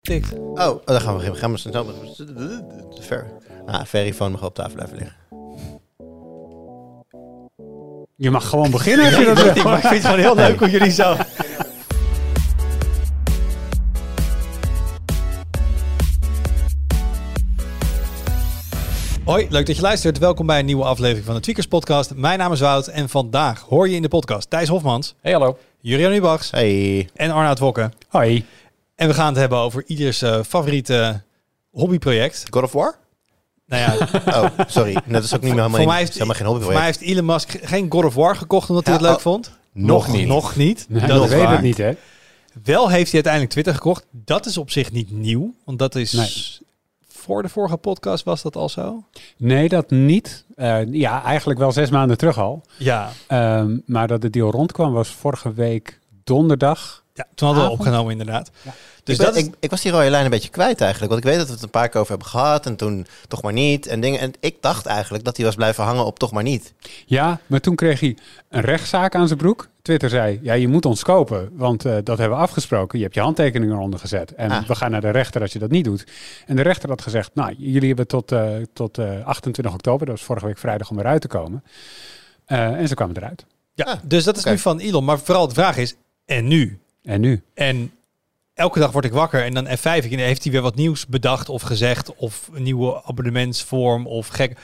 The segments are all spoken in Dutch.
Tikt. Oh, oh, dan gaan we, gaan we snel. Ver. Ah, Verifone mag op tafel blijven liggen. Je mag gewoon beginnen als je dat Ik wil. maar ik vind het gewoon heel leuk hoe jullie zo... Hoi, leuk dat je luistert. Welkom bij een nieuwe aflevering van de Tweakers Podcast. Mijn naam is Wout en vandaag hoor je in de podcast Thijs Hofmans, Hey, hallo. Jurian Ubachs Hey. en Arnoud Wokke. Hoi. En we gaan het hebben over ieders eh, favoriete hobbyproject. God of War? Nou ja, Oh, sorry. Dat is ook niet meer helemaal, voor mij heeft, is helemaal geen voor mij hobbyproject. heeft Elon Musk geen God of War gekocht omdat hij Ja, het leuk oh. vond. Nog niet. Nog niet. Nee, dat weet waar. het niet, hè? Wel heeft hij uiteindelijk Twitter gekocht. Dat is op zich niet nieuw. Want dat is... Nee. Voor de vorige podcast was dat al zo? Nee, dat niet. Eh, ja, eigenlijk wel zes maanden terug al. Ja. Ehm, maar dat de deal rondkwam was vorige week donderdag. ja toen hadden we opgenomen inderdaad. Ja. Dus ik, ben- dat is... ik, ik was die rode lijn een beetje kwijt eigenlijk. Want ik weet dat we het een paar keer over hebben gehad. En toen toch maar niet. En, dingen. en ik dacht eigenlijk dat hij was blijven hangen op toch maar niet. Ja, maar toen kreeg hij een rechtszaak aan zijn broek. Twitter zei, ja, je moet ons kopen, want eh, dat hebben we afgesproken. Je hebt je handtekening eronder gezet. En Ah. we gaan naar de rechter als je dat niet doet. En de rechter had gezegd, nou, jullie hebben tot, eh, tot eh, 28 oktober, dat was vorige week vrijdag, om eruit te komen. Eh, en ze kwamen eruit. ja, Ah, dus dat is nu van Elon. Maar vooral de vraag is, en nu? En nu? En elke dag word ik wakker en dan F5 ik, en heeft hij weer wat nieuws bedacht of gezegd. Of een nieuwe abonnementsvorm of gek.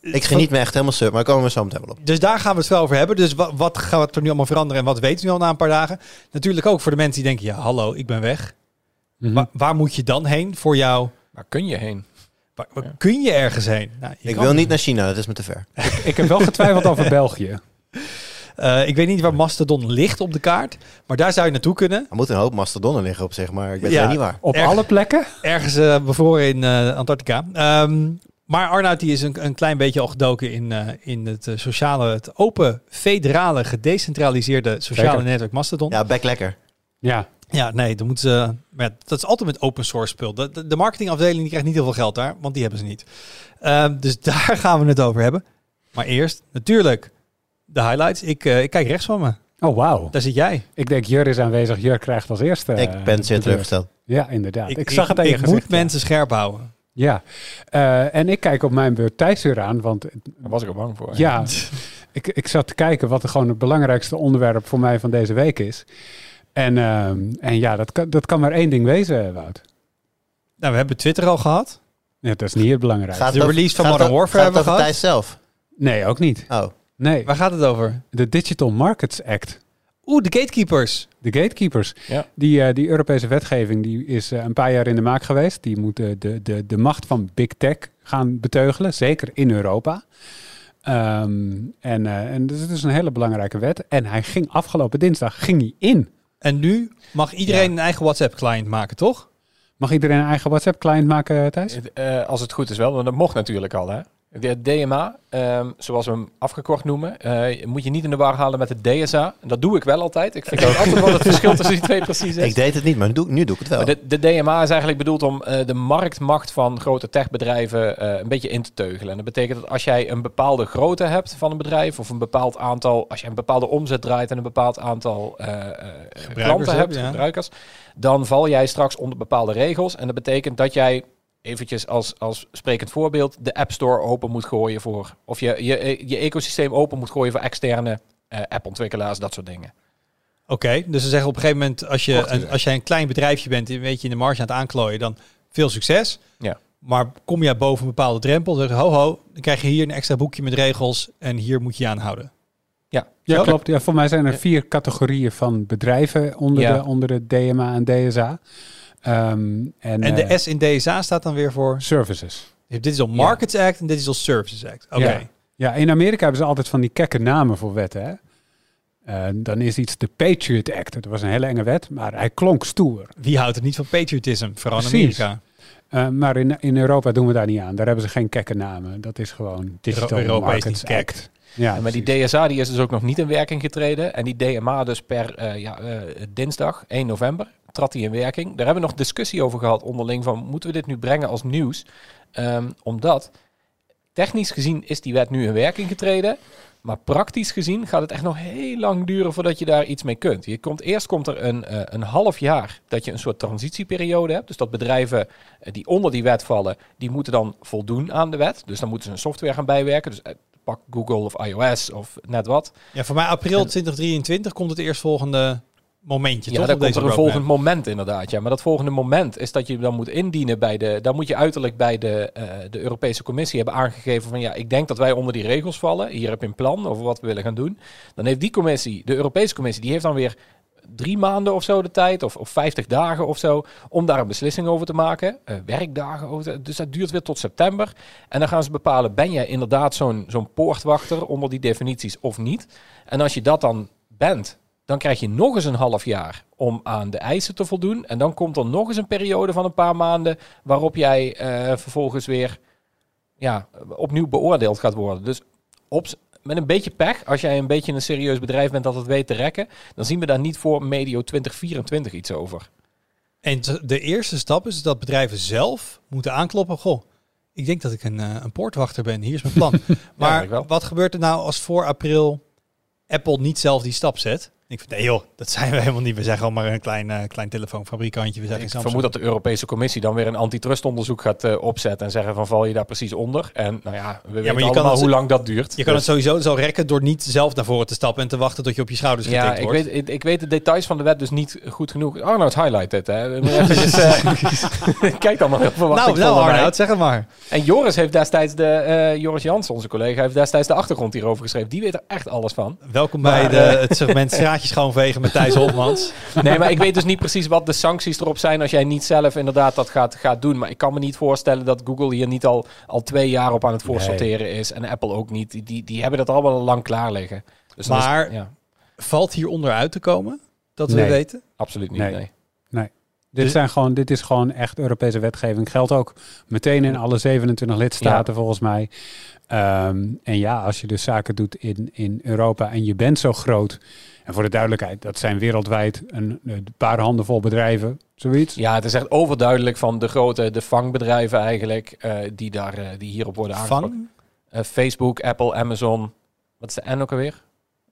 Ik geniet me echt helemaal sub. Maar komen we zo meteen wel op. Dus daar gaan we het wel over hebben. Dus wat, wat gaat er nu allemaal veranderen en wat weten we al na een paar dagen? Natuurlijk ook voor de mensen die denken, ja hallo, ik ben weg. Mhm. Wa- waar moet je dan heen voor jou? Waar kun je heen? Waar, waar Ja. kun je ergens heen? Nou, je Ik wil niet naar China. Dat is me te ver. Ik heb wel getwijfeld over België. Eh, ik weet niet waar Mastodon ligt op de kaart, maar daar zou je naartoe kunnen. Er moeten een hoop mastodonnen liggen op zich. Maar ik weet Ja. het niet waar. Op Erg. alle plekken? Ergens eh bevroren in eh, Antarctica. Ehm, maar Arnoud die is een, een klein beetje al gedoken in, eh, in het sociale, het open, federale, gedecentraliseerde sociale netwerk Mastodon. Ja. Ja, back lekker. ja, nee, dan moeten ze. Maar ja, dat is altijd met open source spul. De, de, de marketingafdeling die krijgt niet heel veel geld daar, want die hebben ze niet. Ehm, dus daar gaan we het over hebben. Maar eerst, natuurlijk, de highlights. Ik, eh, ik kijk rechts van me. Oh, wauw. Daar zit jij. Ik denk, Jur is aanwezig. Jur krijgt als eerste. ik eh, ben de zeer beurt. teleurgesteld. Ja, inderdaad. Ik, zag het aan je Ik moet ja. mensen scherp houden. Ja. Eh, en ik kijk op mijn beurt Thijs weer aan, want Daar was ik al bang voor. ja, ik, ik zat te kijken wat er gewoon het belangrijkste onderwerp voor mij van deze week is. En, ehm, en ja, dat kan, dat kan maar één ding wezen, Wout. Nou, we hebben Twitter al gehad. Ja, dat is niet het belangrijkste. Gaat De release van Modern Warfare hebben we gehad. Thijs zelf? Nee, ook niet. Oh. Nee, Waar gaat het over? de Digital Markets Act. Oeh, de gatekeepers. De gatekeepers. Ja. Die, eh, die Europese wetgeving die is eh, een paar jaar in de maak geweest. Die moet de, de, de macht van big tech gaan beteugelen, zeker in Europa. Ehm, en, eh, en dus het is een hele belangrijke wet. En hij ging afgelopen dinsdag ging hij in. En nu mag iedereen Ja. een eigen WhatsApp-client maken, toch? Mag iedereen een eigen WhatsApp-client maken, Thijs? Eh, als het goed is wel, want dat mocht natuurlijk al. Hè? De DMA, ehm, zoals we hem afgekort noemen, eh, moet je niet in de war halen met de DSA. Dat doe ik wel altijd. Ik vind ook altijd wel het verschil tussen die twee precies is. Ik deed het niet, maar nu doe, nu doe ik het wel. De, de DMA is eigenlijk bedoeld om eh, de marktmacht van grote techbedrijven eh, een beetje in te teugelen. En dat betekent dat als jij een bepaalde grootte hebt van een bedrijf, of een bepaald aantal, als je een bepaalde omzet draait en een bepaald aantal klanten hebt, hebt, ja. gebruikers, dan val jij straks onder bepaalde regels. En dat betekent dat jij eventjes als, als sprekend voorbeeld de App Store open moet gooien voor, of je, je, je ecosysteem open moet gooien voor externe eh, appontwikkelaars, dat soort dingen. Oké, dus ze zeggen op een gegeven moment, als, je, een, als jij een klein bedrijfje bent, een beetje in de marge aan het aanklooien, dan veel succes. Ja. Maar kom je boven een bepaalde drempel, dan zeg je, ho ho, dan krijg je hier een extra boekje met regels en hier moet je je aan houden. Ja, Zo? klopt. Ja, voor mij zijn er Ja. vier categorieën van bedrijven onder, Ja. de, onder de DMA en DSA. Ehm, en En de eh, S in DSA staat dan weer voor, services. dit is al Markets Act en dit is al Services Act. Oké. Ja. Ja, in Amerika hebben ze altijd van die kekke namen voor wetten. Hè? Eh, dan is iets de Patriot Act. Dat was een hele enge wet, maar hij klonk stoer. Wie houdt er niet van patriotism, vooral in. Amerika? Eh, maar in, in Europa doen we daar niet aan. Daar hebben ze geen kekke namen. Dat is gewoon Digital Europa Markets. Act. Ja, Ja, maar die. DSA die is dus ook nog niet in werking getreden. En die DMA dus per eh, ja, eh, dinsdag, 1 november, trad die in werking. Daar hebben we nog discussie over gehad onderling van moeten we dit nu brengen als nieuws? Ehm, omdat technisch gezien is die wet nu in werking getreden. Maar praktisch gezien gaat het echt nog heel lang duren voordat je daar iets mee kunt. Je komt, eerst komt er een, eh, een half jaar dat je een soort transitieperiode hebt. Dus dat bedrijven eh, die onder die wet vallen, die moeten dan voldoen aan de wet. Dus dan moeten ze een software gaan bijwerken. Dus eh, pak Google of iOS of net wat. Ja, voor mij april 2023 komt het eerstvolgende momentje, Ja, toch? dan komt er een roadmap? volgend moment inderdaad. Ja, maar dat volgende moment is dat je dan moet indienen bij de. Dan moet je uiterlijk bij de, eh, de Europese Commissie hebben aangegeven van ja, ik denk dat wij onder die regels vallen. Hier heb je een plan over wat we willen gaan doen. Dan heeft die commissie, de Europese Commissie, die heeft dan weer drie maanden of zo de tijd, of, of 50 dagen of zo, om daar een beslissing over te maken. Eh, werkdagen over. te- dus dat duurt weer tot september. En dan gaan ze bepalen, ben jij inderdaad zo'n zo'n poortwachter onder die definities of niet? En als je dat dan bent, dan krijg je nog eens een half jaar om aan de eisen te voldoen. En dan komt er nog eens een periode van een paar maanden waarop jij eh, vervolgens weer ja, opnieuw beoordeeld gaat worden. Dus op, met een beetje pech, als jij een beetje een serieus bedrijf bent dat het weet te rekken, dan zien we daar niet voor medio 2024 iets over. En de eerste stap is dat bedrijven zelf moeten aankloppen. Goh, ik denk dat ik een, eh, een poortwachter ben. Hier is mijn plan. maar wat gebeurt er nou als voor april Apple niet zelf die stap zet? Ik vind, nee joh, dat zijn we helemaal niet. We zijn gewoon maar een klein, eh, klein telefoonfabrikantje. We zijn Ik vermoed dat de Europese Commissie dan weer een antitrustonderzoek gaat eh, opzetten en zeggen van val je daar precies onder. En nou ja, we weten allemaal het- hoe lang dat duurt. Je kan Dus- het sowieso zo rekken door niet zelf naar voren te stappen en te wachten tot je op je schouders Ja, getikt ik wordt. weet, ik, ik weet de details van de wet dus niet goed genoeg. Oh, nou, het hè. Moet even eh, Kijk dan maar heel nou, verwachtingsvol nou mij. Arnoud, zeg het maar. En Joris heeft destijds de... Joris Jans, onze collega, heeft destijds de achtergrond hierover geschreven. Die weet er echt alles van. Welkom Maar, bij de, het segment straatjes schoonvegen met Thijs Hofmans. Nee, maar ik weet dus niet precies wat de sancties erop zijn als jij niet zelf inderdaad dat gaat, gaat doen. Maar ik kan me niet voorstellen dat Google hier niet al, al twee jaar op aan het voorsorteren is. En Apple ook niet. Die- Die, die hebben dat allemaal al lang klaar liggen. Dus is- Maar- ja, Valt hieronder uit te komen? Dat we Nee. weten? absoluut niet. Nee. Nee. Dit, Dus- zijn gewoon, dit is gewoon echt Europese wetgeving. Geldt ook meteen in alle 27 lidstaten volgens mij. Ehm, en ja, als je dus zaken doet in, in Europa en je bent zo groot. En voor de duidelijkheid, dat zijn wereldwijd een, een paar handen vol bedrijven. Zoiets. Ja, het is echt overduidelijk van de grote de vangbedrijven eigenlijk eh, die, daar, eh, die hierop worden aangesproken. Vang? Eh, Facebook, Apple, Amazon. Wat is de N ook alweer?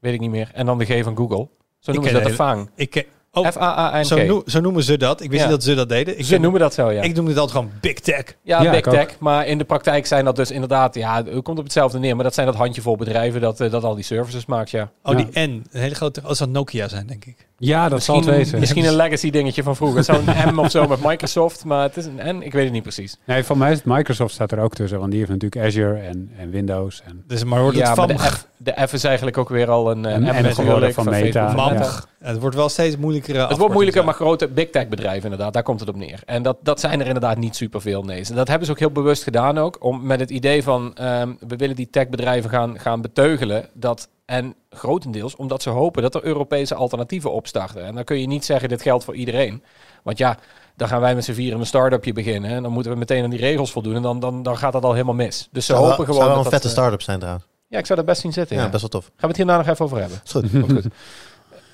Weet ik niet meer. En dan de G van Google. Zo noemen ze ken dat de. Ik, ken- oh, zo, zo noemen ze dat. Ik wist Ja. niet dat ze dat deden. Ik, Ze noemen dat zo, ja. ik noemde het altijd gewoon big tech. Ja, Ja, big ook. tech. Maar in de praktijk zijn dat dus inderdaad, ja, het komt op hetzelfde neer. Maar dat zijn dat handjevol bedrijven dat, eh, dat al die services maakt, ja. Oh, Ja. die N. Een hele grote... Oh, dat zou Nokia zijn, denk ik. Ja, dat zal het Misschien, wezen. misschien een legacy dingetje van vroeger. Zo'n M of zo met Microsoft, maar het is een N. Ik weet het niet precies. Nee, voor mij is het Microsoft staat er ook tussen. Want die heeft natuurlijk Azure en, en Windows. En, Dus maar wordt ja, het maar van... de F, de F is eigenlijk ook weer al een eh, En- M natuurlijk, geworden van Meta. Van. Meta. Het wordt wel steeds moeilijker. Het wordt moeilijker, maar grote big tech bedrijven inderdaad, daar komt het op neer. En dat, dat zijn er inderdaad niet superveel, nee. En dat hebben ze ook heel bewust gedaan ook, om met het idee van, ehm, we willen die techbedrijven gaan, gaan beteugelen. Dat, en grotendeels omdat ze hopen dat er Europese alternatieven opstarten. En dan kun je niet zeggen, dit geldt voor iedereen. Want ja, dan gaan wij met z'n vieren een start-upje beginnen. En dan moeten we meteen aan die regels voldoen. En dan, dan, dan gaat dat al helemaal mis. Dus ze Zou wel- hopen gewoon zou wel een dat, vette eh, start-up zijn trouwens. Ja, ik zou dat best zien zitten. Ja, Ja, best wel tof. Gaan we het hierna nog even over hebben. Is goed.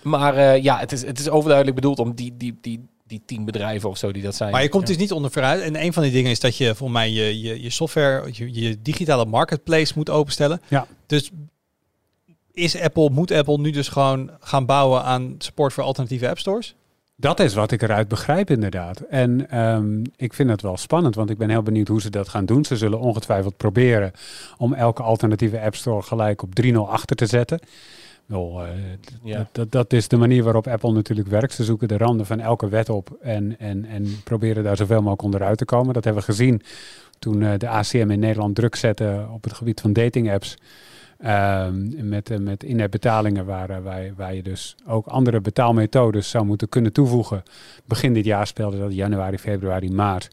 Maar eh, ja, het is, het is overduidelijk bedoeld om die, die, die, die tien bedrijven of zo die dat zijn. Maar je komt Ja. dus niet onder vooruit. En een van die dingen is dat je volgens mij je, je, je software, je, je digitale marketplace moet openstellen. Ja. Dus is Apple, moet Apple nu dus gewoon gaan bouwen aan support voor alternatieve app stores? Dat is wat ik eruit begrijp, inderdaad. En ehm, ik vind het wel spannend, want ik ben heel benieuwd hoe ze dat gaan doen. Ze zullen ongetwijfeld proberen om elke alternatieve App Store gelijk op 3.0 achter te zetten. Wel, eh, Ja. dat, dat, dat is de manier waarop Apple natuurlijk werkt. Ze zoeken de randen van elke wet op en, en, en proberen daar zoveel mogelijk onderuit te komen. Dat hebben we gezien toen eh, de ACM in Nederland druk zette op het gebied van dating apps. Ehm, met, eh, met in-app betalingen waar, eh, waar, waar je dus ook andere betaalmethodes zou moeten kunnen toevoegen. Begin dit jaar speelde dat januari, februari, maart.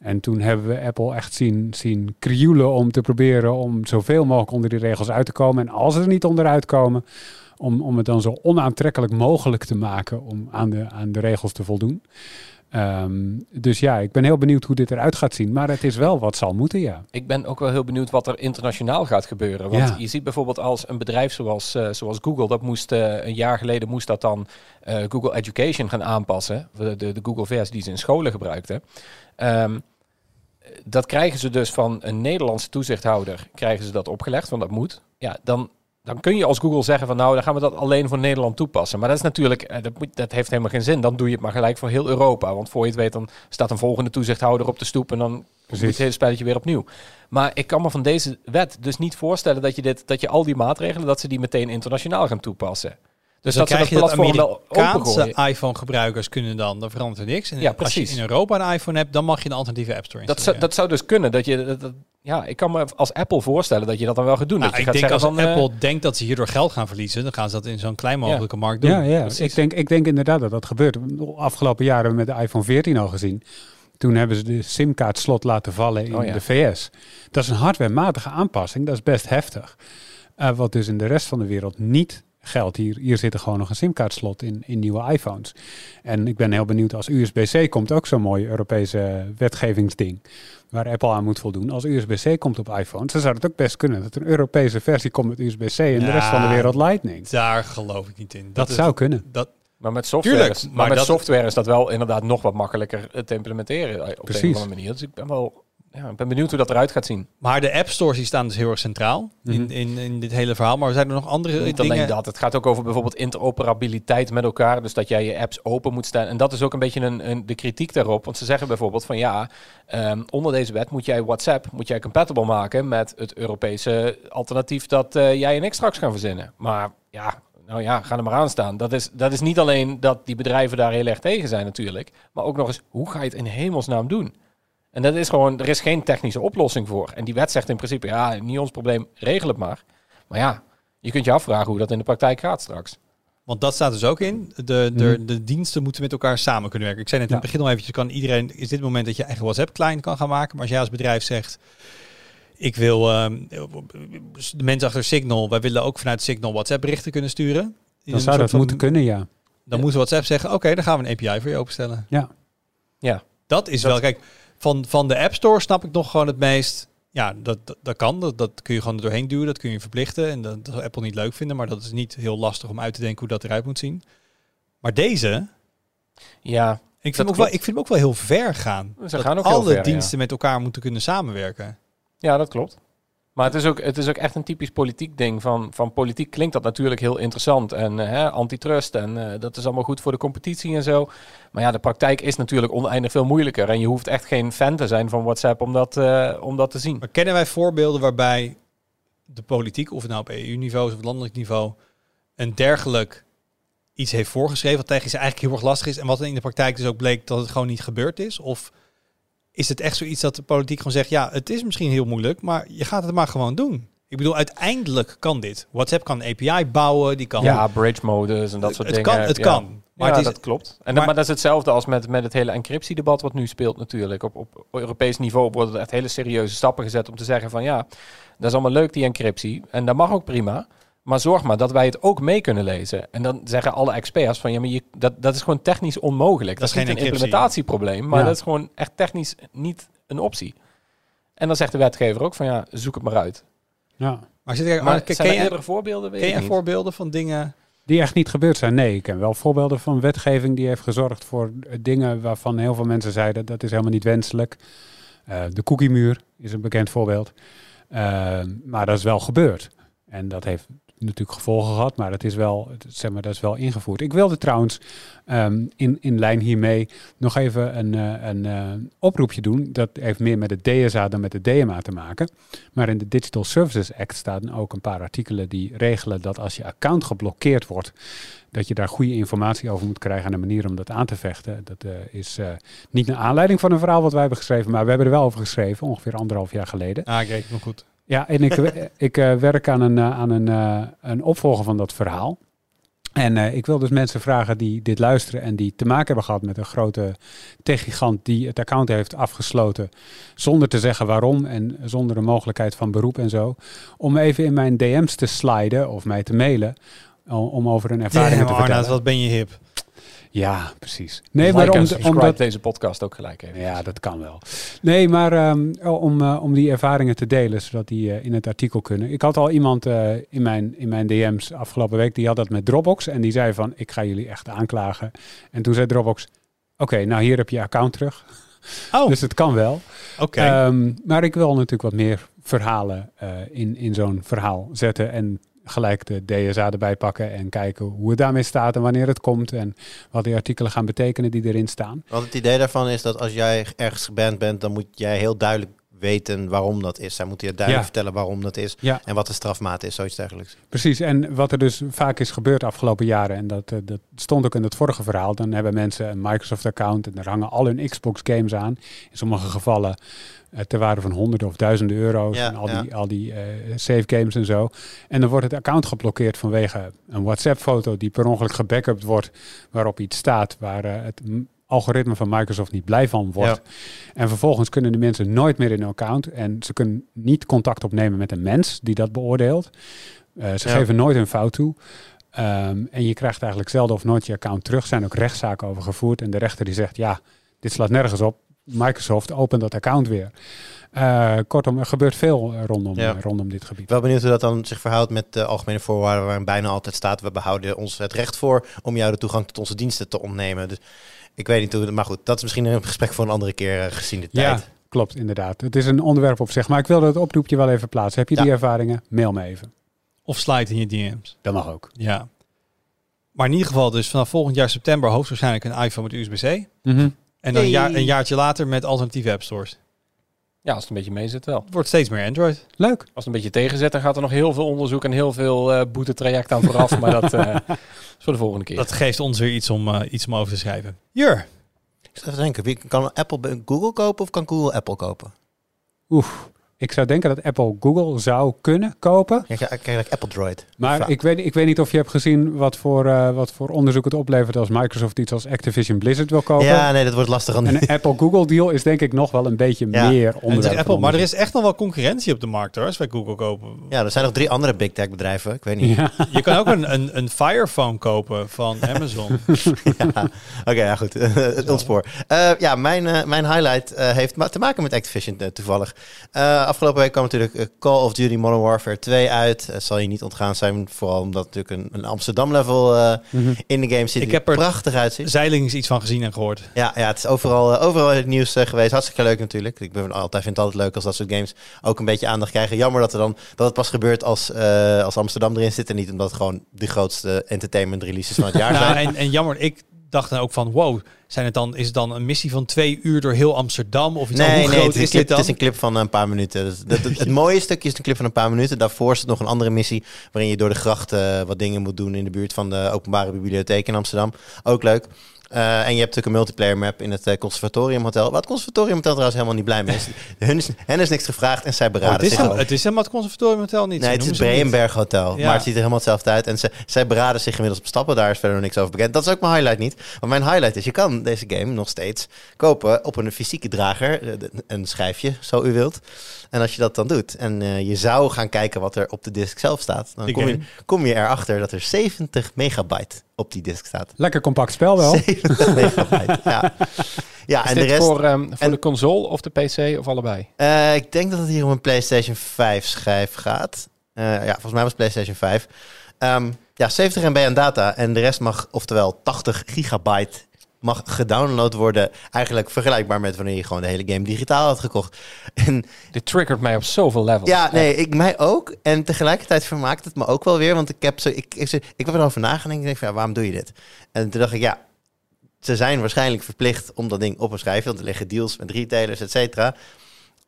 En toen hebben we Apple echt zien, zien krioelen om te proberen om zoveel mogelijk onder die regels uit te komen. En als ze er niet onderuit komen, om, om het dan zo onaantrekkelijk mogelijk te maken om aan de, aan de regels te voldoen. Ehm, dus ja, ik ben heel benieuwd hoe dit eruit gaat zien. Maar het is wel wat zal moeten, ja. Ik ben ook wel heel benieuwd wat er internationaal gaat gebeuren. Want Ja. je ziet bijvoorbeeld als een bedrijf zoals, eh, zoals Google, dat moest eh, een jaar geleden moest dat dan eh, Google Education gaan aanpassen. De, de, de Google vers die ze in scholen gebruikten. Ehm, dat krijgen ze dus van een Nederlandse toezichthouder, krijgen ze dat opgelegd, want dat moet. Ja, dan dan kun je als Google zeggen van nou, dan gaan we dat alleen voor Nederland toepassen. Maar dat is natuurlijk, eh, dat, moet, dat heeft helemaal geen zin. Dan doe je het maar gelijk voor heel Europa. Want voor je het weet, dan staat een volgende toezichthouder op de stoep en dan moet het hele spelletje weer opnieuw. Maar ik kan me van deze wet dus niet voorstellen dat je, dit, dat je al die maatregelen, dat ze die meteen internationaal gaan toepassen. Dus, dan dat krijg dat je dat Amerikaanse iPhone-gebruikers kunnen dan, dan verandert er niks. En Ja, als precies. je in Europa een iPhone hebt, dan mag je een alternatieve App Store Dat zou, installeren. dat zou dus kunnen. Dat je, dat, dat- ja, ik kan me als Apple voorstellen dat je dat dan wel gaat doen. Nou, dat je ik gaat denk als eh, Apple denkt dat ze hierdoor geld gaan verliezen, dan gaan ze dat in zo'n klein mogelijke markt doen. Ja, ja. Precies. Ik, denk, ik denk inderdaad dat dat gebeurt. De afgelopen jaren hebben we met de iPhone 14 al gezien. Toen hebben ze de simkaartslot laten vallen in Oh ja. de VS. Dat is een hardwarematige aanpassing. Dat is best heftig. Eh, wat dus in de rest van de wereld niet geldt. Hier, hier zit er gewoon nog een simkaartslot in, in nieuwe iPhones. En ik ben heel benieuwd als USB-C komt ook zo'n mooi Europese wetgevingsding. Waar Apple aan moet voldoen. Als USB-C komt op iPhones, dan zou het ook best kunnen dat er een Europese versie komt met USB-C en de rest van de wereld Lightning. Daar geloof ik niet in. Dat is- zou kunnen. Dat, Maar met software, Tuurlijk, is, maar maar met dat- software is dat wel inderdaad nog wat makkelijker te implementeren eh, op Precies. een of andere manier. Dus ik ben wel ja, ik ben benieuwd hoe dat eruit gaat zien. maar de App Stores die staan dus heel erg centraal in, Mhm. in, in dit hele verhaal. Maar er zijn er nog andere Niet dingen. alleen dat, het gaat ook over bijvoorbeeld interoperabiliteit met elkaar. Dus dat jij je apps open moet staan. En dat is ook een beetje een, een, de kritiek daarop. Want ze zeggen bijvoorbeeld van ja, ehm, onder deze wet moet jij WhatsApp moet jij compatible maken met het Europese alternatief dat eh, jij en ik straks gaan verzinnen. Maar ja, nou ja, ga er maar aan staan. Dat is, dat is niet alleen dat die bedrijven daar heel erg tegen zijn natuurlijk. Maar ook nog eens, hoe ga je het in hemelsnaam doen? En dat is gewoon, er is geen technische oplossing voor. En die wet zegt in principe, ja, niet ons probleem, regel het maar. Maar ja, je kunt je afvragen hoe dat in de praktijk gaat straks. Want dat staat dus ook in. De, de, de diensten moeten met elkaar samen kunnen werken. Ik zei net in het Ja. begin al eventjes, kan iedereen, is dit het moment dat je eigen WhatsApp client kan gaan maken. Maar als jij als bedrijf zegt, ik wil, ehm, de mensen achter Signal, wij willen ook vanuit Signal WhatsApp berichten kunnen sturen. Dan zou dat van- moeten kunnen, ja. Dan moet WhatsApp zeggen, oké, dan gaan we een API voor je openstellen. Ja. Ja. Dat is Dat- wel, kijk, van, van de App Store snap ik nog gewoon het meest. Ja, dat, dat, dat kan. Dat, dat kun je gewoon er doorheen duwen. Dat kun je verplichten. En dat, Apple niet leuk vinden. Maar dat is niet heel lastig om uit te denken hoe dat eruit moet zien. Maar deze, Ja, ik vind, hem ook wel, ik vind hem ook wel heel ver gaan. Ze dat gaan ook alle ver, ja. diensten met elkaar moeten kunnen samenwerken. ja dat klopt. Maar het is, ook, het is ook echt een typisch politiek ding. Van, van politiek klinkt dat natuurlijk heel interessant. En eh, hè, antitrust en eh, dat is allemaal goed voor de competitie en zo. Maar ja, de praktijk is natuurlijk oneindig veel moeilijker. En je hoeft echt geen fan te zijn van WhatsApp om dat, eh, om dat te zien. Maar kennen wij voorbeelden waarbij de politiek, of het nou op EU-niveau of landelijk niveau, een dergelijk iets heeft voorgeschreven wat tegen ze eigenlijk heel erg lastig is en wat in de praktijk dus ook bleek dat het gewoon niet gebeurd is? Of is het echt zoiets dat de politiek gewoon zegt, ja, het is misschien heel moeilijk, maar je gaat het maar gewoon doen. Ik bedoel, uiteindelijk kan dit. WhatsApp kan een API bouwen, die kan... Ja, bridge modus en dat soort het dingen. kan, het ja. kan. Maar het is, dat klopt. En maar- maar, dat is hetzelfde als met, met het hele encryptiedebat wat nu speelt natuurlijk. Op, op Europees niveau worden er echt hele serieuze stappen gezet om te zeggen van ja, dat is allemaal leuk die encryptie. En dat mag ook prima. Maar zorg maar dat wij het ook mee kunnen lezen. En dan zeggen alle experts van ja, maar je, dat, dat is gewoon technisch onmogelijk. Dat, is niet geen een implementatieprobleem, maar Ja. dat is gewoon echt technisch niet een optie. En dan zegt de wetgever ook van ja, zoek het maar uit. ja. maar zit er, Maar maar, ken, zijn er je, voorbeelden? Weet ken je niet. voorbeelden van dingen... Die echt niet gebeurd zijn. Nee, ik ken wel voorbeelden van wetgeving die heeft gezorgd voor eh, dingen waarvan heel veel mensen zeiden dat is helemaal niet wenselijk. Eh, de cookiemuur is een bekend voorbeeld. Eh, maar dat is wel gebeurd. En dat heeft natuurlijk gevolgen gehad, maar dat is wel, zeg maar, dat is wel ingevoerd. Ik wilde trouwens ehm, in, in lijn hiermee nog even een, eh, een eh, oproepje doen. Dat heeft meer met het DSA dan met het DMA te maken. Maar in de Digital Services Act staan ook een paar artikelen die regelen dat als je account geblokkeerd wordt, dat je daar goede informatie over moet krijgen en een manier om dat aan te vechten. Dat eh, is niet naar aanleiding van een verhaal wat wij hebben geschreven, maar we hebben er wel over geschreven, ongeveer anderhalf jaar geleden. Ah, het nog goed. Ja, en ik, ik eh, werk aan, een, eh, aan een, eh, een opvolger van dat verhaal. En ik wil dus mensen vragen die dit luisteren en die te maken hebben gehad met een grote techgigant die het account heeft afgesloten zonder te zeggen waarom en zonder de mogelijkheid van beroep en zo, om even in mijn DM's te sliden of mij te mailen om over een ervaring Damn, te Arnaud, vertellen. wat ben je hip. Ja, precies. Nee, maar om, omdat deze podcast ook gelijk even. ja, dat kan wel. Nee, maar ehm, om, eh, om die ervaringen te delen, zodat die eh, in het artikel kunnen. Ik had al iemand eh, in, mijn, in mijn DM's afgelopen week, die had dat met Dropbox. En die zei van, ik ga jullie echt aanklagen. En toen zei Dropbox, oké, nou hier heb je account terug. Oh, Dus het kan wel. oké. Ehm, maar ik wil natuurlijk wat meer verhalen in, in zo'n verhaal zetten. En gelijk de DSA erbij pakken en kijken hoe het daarmee staat en wanneer het komt en wat die artikelen gaan betekenen die erin staan. Want het idee daarvan is dat als jij ergens geband bent, dan moet jij heel duidelijk weten waarom dat is. Zij moeten je duidelijk Ja. vertellen waarom dat is Ja. en wat de strafmaat is, zoiets dergelijks. Precies, en wat er dus vaak is gebeurd de afgelopen jaren, en dat, eh, dat stond ook in het vorige verhaal, dan hebben mensen een Microsoft-account en daar hangen al hun Xbox-games aan. In sommige gevallen eh, ter waarde van honderden of duizenden euro's Ja, en al die, al die eh, save games en zo. En dan wordt het account geblokkeerd vanwege een WhatsApp-foto die per ongeluk gebackupt wordt, waarop iets staat waar het algoritme van Microsoft niet blij van wordt. En vervolgens kunnen de mensen nooit meer in hun account en ze kunnen niet contact opnemen met een mens die dat beoordeelt. Eh, ze Ja. geven nooit een fout toe. Ehm, en je krijgt eigenlijk zelden of nooit je account terug. Er zijn ook rechtszaken over gevoerd. En de rechter die zegt, ja, dit slaat nergens op. Microsoft opent dat account weer. Eh, kortom, er gebeurt veel eh, rondom, Ja. rondom dit gebied. Wel benieuwd hoe dat dan zich verhoudt met de algemene voorwaarden waarin bijna altijd staat, we behouden ons het recht voor om jou de toegang tot onze diensten te ontnemen. Dus ik weet niet hoe, maar goed, dat is misschien een gesprek voor een andere keer eh, gezien de Ja, tijd. klopt, inderdaad. Het is een onderwerp op zich. Maar ik wilde het oproepje wel even plaatsen. Heb je die Ja. ervaringen? Mail me even. Of slide in je DM's. Dat mag ook. Ja. Maar in ieder geval dus vanaf volgend jaar september hoogstwaarschijnlijk een iPhone met USB-C. Mhm. En dan een, jaar, een jaartje later met alternatieve app stores. Ja, als het een beetje mee zit wel. Het wordt steeds meer Android. Leuk. Als het een beetje tegenzet, dan gaat er nog heel veel onderzoek en heel veel eh boetetraject aan vooraf. maar dat eh, is voor de volgende keer. Dat geeft ons weer iets om, eh, iets om over te schrijven. Jur. Ik zit even te denken, wie kan Apple bij Google kopen of kan Google Apple kopen? Oef. Ik zou denken dat Apple Google zou kunnen kopen. Kijk Apple Droid. Maar Vraag. ik weet, ik weet niet of je hebt gezien wat voor, eh, wat voor onderzoek het oplevert als Microsoft iets als Activision Blizzard wil kopen. Ja, nee, dat wordt lastig. aan En een Apple-Google deal is denk ik nog wel een beetje Ja. meer onderwerp. Apple, maar er is echt nog wel concurrentie op de markt hoor, als wij Google kopen. Ja, er zijn nog drie andere big tech bedrijven. Ik weet niet. Ja. Je kan ook een, een, een Fire Phone kopen van Amazon. Ja. Oké, ja goed. Het ontspoor. Eh, ja, mijn, eh, mijn highlight eh, heeft te maken met Activision eh, toevallig. Eh, afgelopen week kwam natuurlijk eh, Call of Duty Modern Warfare 2 uit. Het zal je niet ontgaan zijn, vooral omdat natuurlijk een, een Amsterdam-level eh, Mhm. in de game zit. Ik heb er- prachtig uitziet. Zeilings iets van gezien en gehoord. Ja, ja, het is overal, eh, overal in het nieuws eh, geweest. Hartstikke leuk natuurlijk. Ik ben altijd, vind het altijd leuk als dat soort games ook een beetje aandacht krijgen. Jammer dat, er dan, dat het pas gebeurt als, eh, als Amsterdam erin zit en niet omdat het gewoon de grootste entertainment releases van het jaar Nou, zijn. en, en jammer, ik dacht dan ook van wow, zijn het dan, is het dan een missie van twee uur door heel Amsterdam? Of iets? Nee, Hoe nee, groot het is, een is clip, dit dan? het is een clip van een paar minuten. Dus dat- het, het mooie stukje is een clip van een paar minuten. Daarvoor zit nog een andere missie waarin je door de gracht eh, wat dingen moet doen in de buurt van de openbare bibliotheek in Amsterdam. Ook leuk. Eh, en je hebt natuurlijk een multiplayer map in het eh, Conservatorium Hotel. Waar het Conservatorium Hotel trouwens helemaal niet blij mee is. Hun is. Hen is niks gevraagd en zij Oh, beraden het, is zich het is helemaal het conservatorium hotel niet. Nee, het is het Hotel. Ja. Maar het ziet er helemaal hetzelfde uit. En ze, zij beraden zich inmiddels op stappen. Daar is verder nog niks over bekend. Dat is ook mijn highlight niet. Want mijn highlight is, je kan deze game nog steeds kopen op een fysieke drager. eh, Een schijfje, zo u wilt. En als je dat dan doet en je zou gaan kijken wat er op de disk zelf staat. Dan kom je, kom je erachter dat er 70 megabyte op die disk staat. Lekker compact spel wel. 70 megabyte, ja. Ja, is en dit de rest... voor, ehm, voor en- de console of de PC of allebei? Eh, ik denk dat het hier om een PlayStation 5 schijf gaat. Eh, ja, volgens mij was het PlayStation 5. Ehm, ja, 70 MB aan data en de rest mag, oftewel 80 gigabyte, mag gedownload worden. Eigenlijk vergelijkbaar met wanneer je gewoon de hele game digitaal had gekocht. En Dit triggert mij op zoveel levels. ja, nee, ik, mij ook. En tegelijkertijd vermaakt het me ook wel weer. Want ik heb, zo, ik, ik, ik heb erover nagedacht. Ik denk van, ja, waarom doe je dit? En toen dacht ik, ja, ze zijn waarschijnlijk verplicht om dat ding op een schrijven. Want er liggen deals met retailers, et cetera.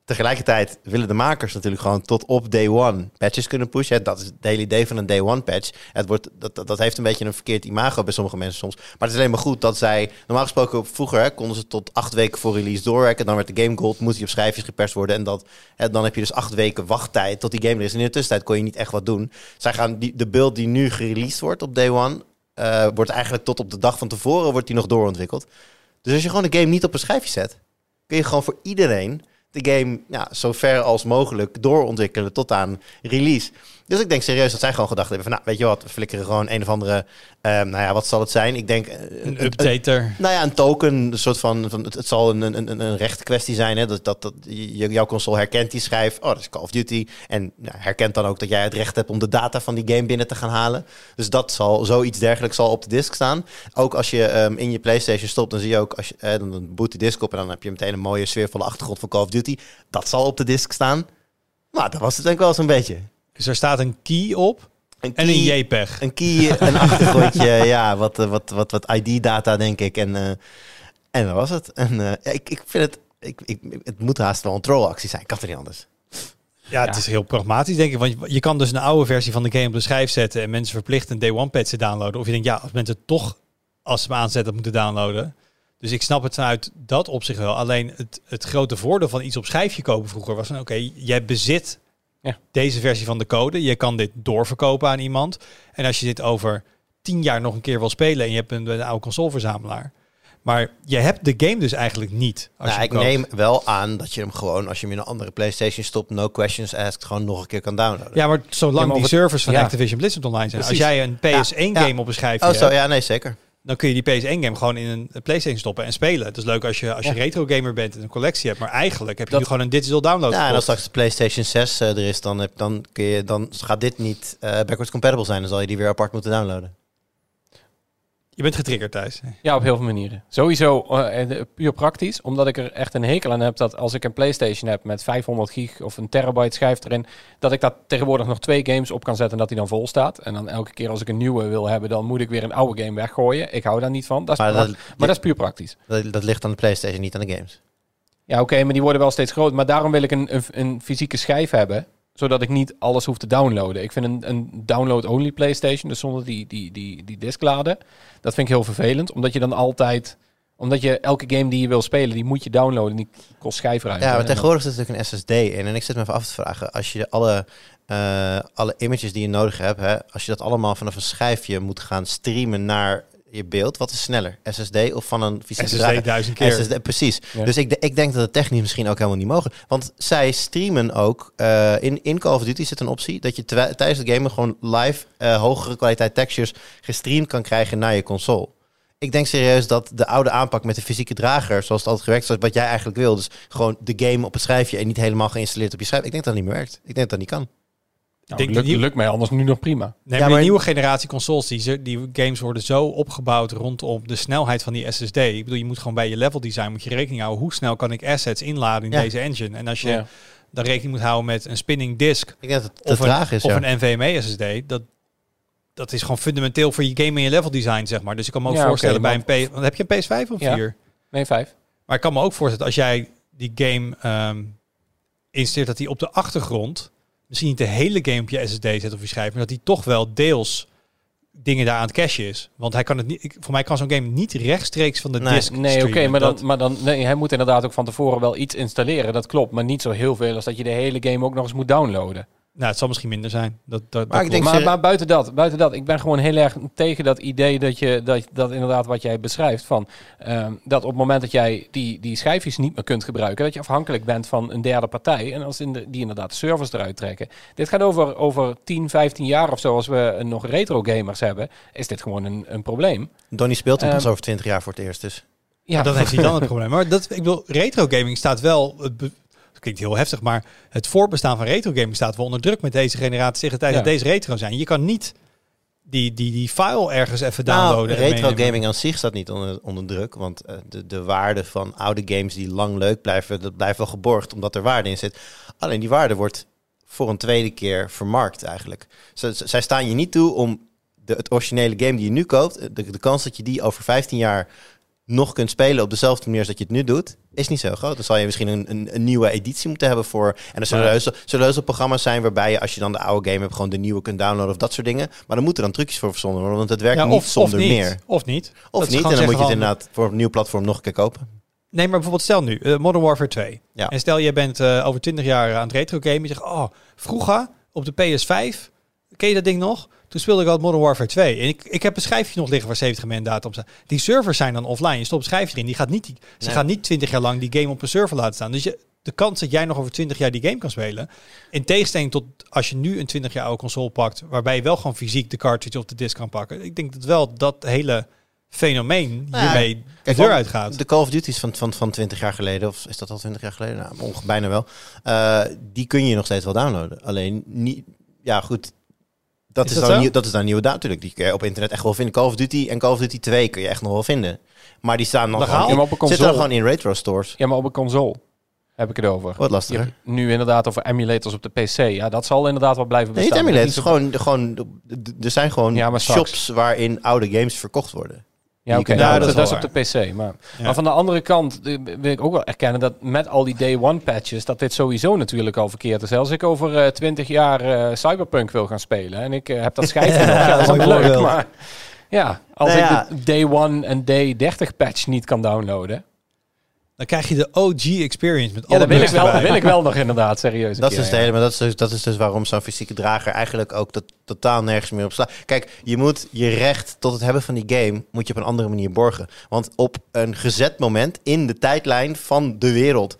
Tegelijkertijd willen de makers natuurlijk gewoon tot op day one patches kunnen pushen. Dat is het hele idee van een day one patch. Het wordt, dat, dat, heeft een beetje een verkeerd imago bij sommige mensen soms. Maar het is alleen maar goed dat zij... Normaal gesproken vroeger hè, konden ze tot acht weken voor release doorwerken. Dan werd de game gold, moest die op schijfjes geperst worden. En dat, hè, dan heb je dus acht weken wachttijd tot die game er is. En in de tussentijd kon je niet echt wat doen. Zij gaan die, de build die nu gereleased wordt op day one... eh, wordt eigenlijk tot op de dag van tevoren wordt die nog doorontwikkeld. Dus als je gewoon de game niet op een schijfje zet... kun je gewoon voor iedereen de game ja, zo ver als mogelijk doorontwikkelen tot aan release. Dus ik denk serieus dat zij gewoon gedacht hebben van, nou, weet je wat, we flikkeren gewoon een of andere, eh, nou ja, wat zal het zijn? Ik denk... eh, Een updater. nou ja, een token, een soort van, van het, het zal een, een, een, rechtkwestie zijn. Hè? Dat, dat, dat jouw console herkent die schijf. Oh, dat is Call of Duty. En nou, herkent dan ook dat jij het recht hebt om de data van die game binnen te gaan halen. Dus dat zal, zoiets dergelijks zal op de disk staan. Ook als je ehm, in je PlayStation stopt, dan zie je ook, als je, eh, dan, dan boot de disk op en dan heb je meteen een mooie sfeervolle achtergrond van Call of Duty. Dat zal op de disk staan. Maar dat was het denk ik wel zo'n beetje. Dus er staat een key op. Een En een JPEG. Een key, een achtergrondje, ja, wat, eh, wat, wat, wat ID-data, denk ik. En, eh, en dat was het. En eh, ik, ik vind het, ik, ik, het moet haast wel een trollactie zijn. Kan toch niet anders? Ja, het is heel pragmatisch, denk ik. Want je- je kan dus een oude versie van de game op de schijf zetten en mensen verplichten een day one patch te downloaden. Of je denkt, ja, als mensen het toch, als ze hem aanzetten, moeten downloaden. Dus ik snap het vanuit dat opzicht wel. Alleen het, het grote voordeel van iets op schijfje kopen vroeger was van, oké, jij bezit Ja. deze versie van de code. Je kan dit doorverkopen aan iemand. En als je dit over tien jaar nog een keer wil spelen en je hebt een, een oude consoleverzamelaar. Maar je hebt de game dus eigenlijk niet. Als Nou, je ik koopt. neem wel aan dat je hem gewoon, als je hem in een andere PlayStation stopt, no questions asked, gewoon nog een keer kan downloaden. Ja, maar zolang Ja, maar die servers van ja. Activision Blizzard online zijn. Precies. Als jij een PS1-game Ja, op een schijfje Oh, zo, hebt, ja, nee, zeker. Dan kun je die PS1-game gewoon in een PlayStation stoppen en spelen. Het is leuk als je, als je Ja. retro-gamer bent en een collectie hebt. Maar eigenlijk heb je Dat- nu gewoon een digital download. Ja, en als straks de PlayStation 6 eh, er is, dan, heb, dan, kun je, dan gaat dit niet eh, backwards compatible zijn. Dan zal je die weer apart moeten downloaden. Je bent getriggerd thuis. Ja, op heel veel manieren. Sowieso eh, eh, puur praktisch, omdat ik er echt een hekel aan heb dat als ik een PlayStation heb met 500 gig of een terabyte schijf erin, dat ik daar tegenwoordig nog twee games op kan zetten en dat die dan vol staat. En dan elke keer als ik een nieuwe wil hebben, dan moet ik weer een oude game weggooien. Ik hou daar niet van. Dat is Maar dat, maar dat is puur praktisch. dat, dat ligt aan de PlayStation, niet aan de games. Ja, oké, maar die worden wel steeds groter. Maar daarom wil ik een, een, een fysieke schijf hebben, zodat ik niet alles hoef te downloaden. Ik vind een, een download-only PlayStation, dus zonder die, die, die, die diskladen, dat vind ik heel vervelend. Omdat je dan altijd, omdat je elke game die je wil spelen, die moet je downloaden. Die kost schijfruimte. Ja, maar En tegenwoordig zit natuurlijk een SSD in. En ik zit me even af te vragen, als je alle, eh, alle images die je nodig hebt, hè, als je dat allemaal vanaf een schijfje moet gaan streamen naar je beeld, wat is sneller? SSD of van een fysieke drager? SSD duizend keer. SSD, precies. Ja. Dus ik, ik denk dat het technisch misschien ook helemaal niet mogen. Want zij streamen ook. eh, in, in Call of Duty zit een optie dat je tijdens het gamen gewoon live eh, hogere kwaliteit textures gestreamd kan krijgen naar je console. Ik denk serieus dat de oude aanpak met de fysieke drager, zoals het altijd gewerkt is, wat jij eigenlijk wil, dus gewoon de game op het schijfje en niet helemaal geïnstalleerd op je schijf. Ik denk dat dat niet meer werkt. Ik denk dat dat niet kan. Nou, denk lukt, die- lukt mij anders nu nog prima. Nee, Ja, maar maar- die nieuwe generatie consoles, die, ze- die games worden zo opgebouwd rondom de snelheid van die SSD. Ik bedoel, je moet gewoon bij je level design moet je rekening houden. Hoe snel kan ik assets inladen in Ja. deze engine? En als je Ja. dan rekening moet houden met een spinning disk Ik denk dat het te of, traag een, is. of een NVMe SSD, dat, dat is gewoon fundamenteel voor je game en je level design, zeg maar. Dus ik kan me ook Ja, voorstellen bij een P... Want heb je een PS5 of Ja. 4? Nee, vijf. Maar ik kan me ook voorstellen, als jij die game ehm installeert, dat die op de achtergrond misschien niet de hele game op je SSD zet of je schijf, maar dat die toch wel deels dingen daar aan het cachen is. Want hij kan het niet, ik, voor mij kan zo'n game niet rechtstreeks van de Nee, disk Nee, oké, maar, Dat- dan, maar dan, nee, hij moet inderdaad ook van tevoren wel iets installeren. Dat klopt, maar niet zo heel veel als dat je de hele game ook nog eens moet downloaden. Nou, het zal misschien minder zijn. Dat, dat, Maar dat ik denk. Maar, maar buiten dat, buiten dat, ik ben gewoon heel erg tegen dat idee dat je dat, dat inderdaad wat jij beschrijft van ehm, dat op het moment dat jij die, die schijfjes niet meer kunt gebruiken, dat je afhankelijk bent van een derde partij en als in de, die inderdaad de servers eruit trekken. Dit gaat over, over 10, 15 jaar of zo, als we nog retro gamers hebben, is dit gewoon een, een probleem. Donnie speelt hem pas Ehm, over 20 jaar voor het eerst. Dus. Ja, dat heeft hij dan het probleem. Maar dat, ik bedoel, retro gaming staat wel. Klinkt heel heftig, maar het voorbestaan van retro gaming staat wel onder druk met deze generatie tegen de tijd Ja. dat deze retro zijn. Je kan niet die, die, die file ergens even Nou, downloaden. en retro gaming aan zich staat niet onder, onder druk. Want eh, de, de waarde van oude games die lang leuk blijven, dat blijft wel geborgd omdat er waarde in zit. Alleen die waarde wordt voor een tweede keer vermarkt eigenlijk. Z- z- zij staan je niet toe om de, het originele game die je nu koopt, eh, de, de kans dat je die over 15 jaar nog kunt spelen op dezelfde manier als dat je het nu doet, is niet zo groot. Dan zal je misschien een, een, een nieuwe editie moeten hebben voor. En er zullen heus, zullen heus wel programma's zijn waarbij je, als je dan de oude game hebt, gewoon de nieuwe kunt downloaden of dat soort dingen. Maar dan moeten dan trucjes voor verzonnen worden, want het werkt Ja, niet zonder of niet. meer. Of niet. Of Dat niet, en dan moet je het van- inderdaad voor een nieuw platform nog een keer kopen. Nee, maar bijvoorbeeld stel nu, eh, Modern Warfare 2. Ja. En stel, jij bent eh, over 20 jaar aan het retro gamen. Je zegt, oh, vroeger op de PS5, ken je dat ding nog? Toen speelde ik al Modern Warfare 2. En ik, ik heb een schijfje nog liggen waar 70 MB data op staat. Die servers zijn dan offline. Je stopt het schijfje erin. Die gaat niet, die, ze Nee. gaan niet 20 jaar lang die game op een server laten staan. Dus je, de kans dat jij nog over 20 jaar die game kan spelen. In tegenstelling tot als je nu een 20 jaar oude console pakt. Waarbij je wel gewoon fysiek de cartridge of de disc kan pakken. Ik denk dat wel dat hele fenomeen Nou hiermee de kijk, deur uitgaat. De Call of Duty's van, van, van 20 jaar geleden, of is dat al 20 jaar geleden? Nou, bijna wel. Eh, die kun je nog steeds wel downloaden. Alleen niet, ja goed. Dat Is is, dat dan nieuw, dat is dan nieuwe data natuurlijk. Die kun je op internet echt wel vinden. Call of Duty en Call of Duty 2 kun je echt nog wel vinden. Maar die staan nog gewoon in, maar op een zitten dan gewoon in retro stores. Ja, maar op een console. heb ik het over. Wat hebt nu inderdaad over emulators op de PC. Ja, dat zal inderdaad wel blijven Nee, niet bestaan. emulators. Gewoon, gewoon, er zijn gewoon Ja, shops waarin oude games verkocht worden. Ja, oké. Ja, dat is dat, is wel op de PC. Maar, Ja. maar van de andere kant eh, wil ik ook wel erkennen dat met al die day one patches, dat dit sowieso natuurlijk al verkeerd is. Als ik over eh 20 jaar eh, Cyberpunk wil gaan spelen en ik heb dat schijf nog, ja, dat is leuk. Maar ja, als Nou ik de day one en day 30 patch niet kan downloaden. Dan krijg je de OG experience met Ja, alle dat wil ik wel, dat wil ik wel nog inderdaad, serieus. Dat is, keer, dus ja. hele, maar dat, is dus, dat is dus waarom zo'n fysieke drager eigenlijk ook tot- totaal nergens meer op slaat. Kijk, je moet je recht tot het hebben van die game moet je op een andere manier borgen. Want op een gezet moment in de tijdlijn van de wereld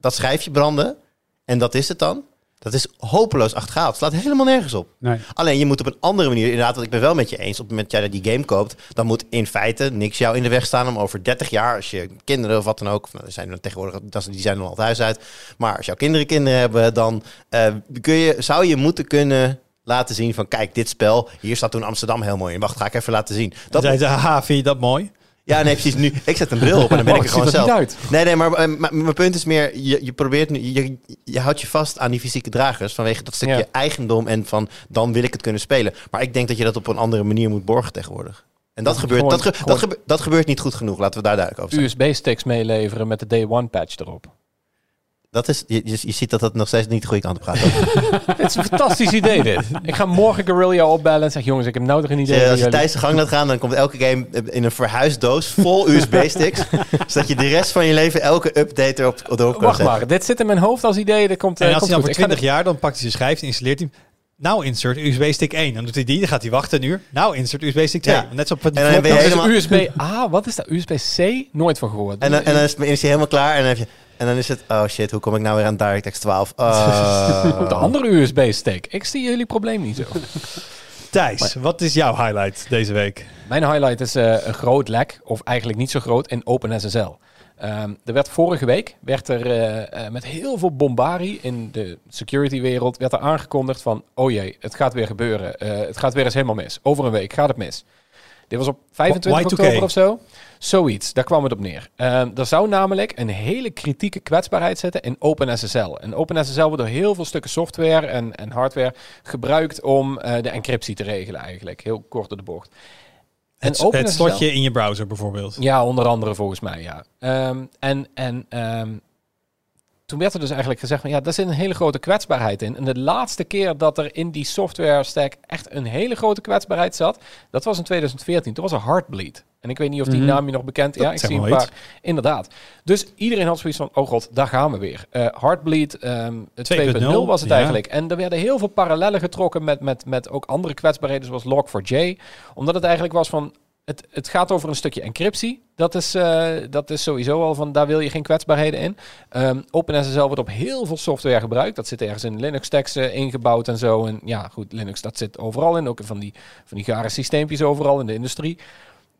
dat schijfje branden en dat is het dan. Dat is hopeloos achterhaald. Het slaat helemaal nergens op. Nee. Alleen je moet op een andere manier, inderdaad, want ik ben wel met je eens. Op het moment dat jij die game koopt, dan moet in feite niks jou in de weg staan om over 30 jaar, als je kinderen of wat dan ook, nou, er zijn er tegenwoordig, die zijn er al het huis uit. Maar als jouw kinderen kinderen hebben, dan eh, kun je, zou je moeten kunnen laten zien van, kijk, dit spel, hier staat toen Amsterdam heel mooi in. Wacht, ga ik even laten zien. Dan Dat, zei ze, haha, vind je dat mooi? Ja, nee, precies. Nu, ik zet een bril op en dan ben Oh, ik er gewoon zelf. uit. Nee, nee, maar, eh, maar mijn punt is meer, je, je probeert nu, je, je houdt je vast aan die fysieke dragers vanwege dat stukje Ja. eigendom en van dan wil ik het kunnen spelen. Maar ik denk dat je dat op een andere manier moet borgen tegenwoordig. En dat, gebeurt, gewoon- dat, ge- dat, gebe- dat gebeurt niet goed genoeg, laten we daar duidelijk over zijn. USB-sticks meeleveren met de day one patch erop. Dat is, je, je, je ziet dat dat nog steeds niet de goede kant op gaat. Het is een fantastisch idee dit. Ik ga morgen Guerrilla opbellen en zeg jongens, ik heb nou toch een idee. Als je. Thijs de gang laat gaan, dan komt elke game in een verhuisdoos vol USB-sticks. zodat je de rest van je leven elke update erop, erop kan Wacht zetten. maar, dit zit in mijn hoofd als idee. Dat komt, eh, En als komt hij dan voor Ik ga 20 jaar, dan pakt hij zijn schijf en installeert hij hem. Nou insert USB-stick 1. Dan doet hij die, dan gaat hij wachten een uur. Nou insert USB-stick 2. Ja. Net zo op het En dan ben je helemaal- USB-A, wat is dat? USB-C? Nooit van gehoord. En, dan- en dan is, is hij helemaal klaar en dan, heb je, en dan is het, oh shit, hoe kom ik nou weer aan DirectX 12? Oh. de andere USB-stick. Ik zie jullie probleem niet zo. Thijs, wat is jouw highlight deze week? Mijn highlight is eh, een groot lek, of eigenlijk niet zo groot, in OpenSSL. Ehm er werd vorige week werd er eh, eh, met heel veel bombarie in de security-wereld werd er aangekondigd van, oh jee, het gaat weer gebeuren. Eh, het gaat weer eens helemaal mis. Over een week gaat het mis. Dit was op 25 Y2K. oktober of zo. Zoiets, daar kwam het op neer. Ehm, er zou namelijk een hele kritieke kwetsbaarheid zitten in OpenSSL. En OpenSSL wordt door heel veel stukken software en, en hardware gebruikt om eh, de encryptie te regelen eigenlijk. Heel kort door de bocht. Het, OpenSSL het slotje in je browser bijvoorbeeld. Ja, onder andere volgens mij, ja. Ehm, en en ehm, toen werd er dus eigenlijk gezegd van ja, daar zit een hele grote kwetsbaarheid in. En de laatste keer dat er in die software stack echt een hele grote kwetsbaarheid zat, dat was in 2014. Toen was er Heartbleed. En ik weet niet of die Mhm. naam je nog bekend is. Ja, ik zie een maar paar. Inderdaad. Dus iedereen had zoiets van, oh god, daar gaan we weer. Eh Heartbleed ehm 2.0 was het ja. eigenlijk. En er werden heel veel parallellen getrokken met, met, met ook andere kwetsbaarheden, zoals Log4j. Omdat het eigenlijk was van, het, het gaat over een stukje encryptie. Dat is, eh, dat is sowieso al van, daar wil je geen kwetsbaarheden in. Ehm OpenSSL wordt op heel veel software gebruikt. Dat zit ergens in Linux-stacks eh, ingebouwd en zo. En ja, goed, Linux, dat zit overal in. Ook van die, van die gare systeempjes overal in de industrie.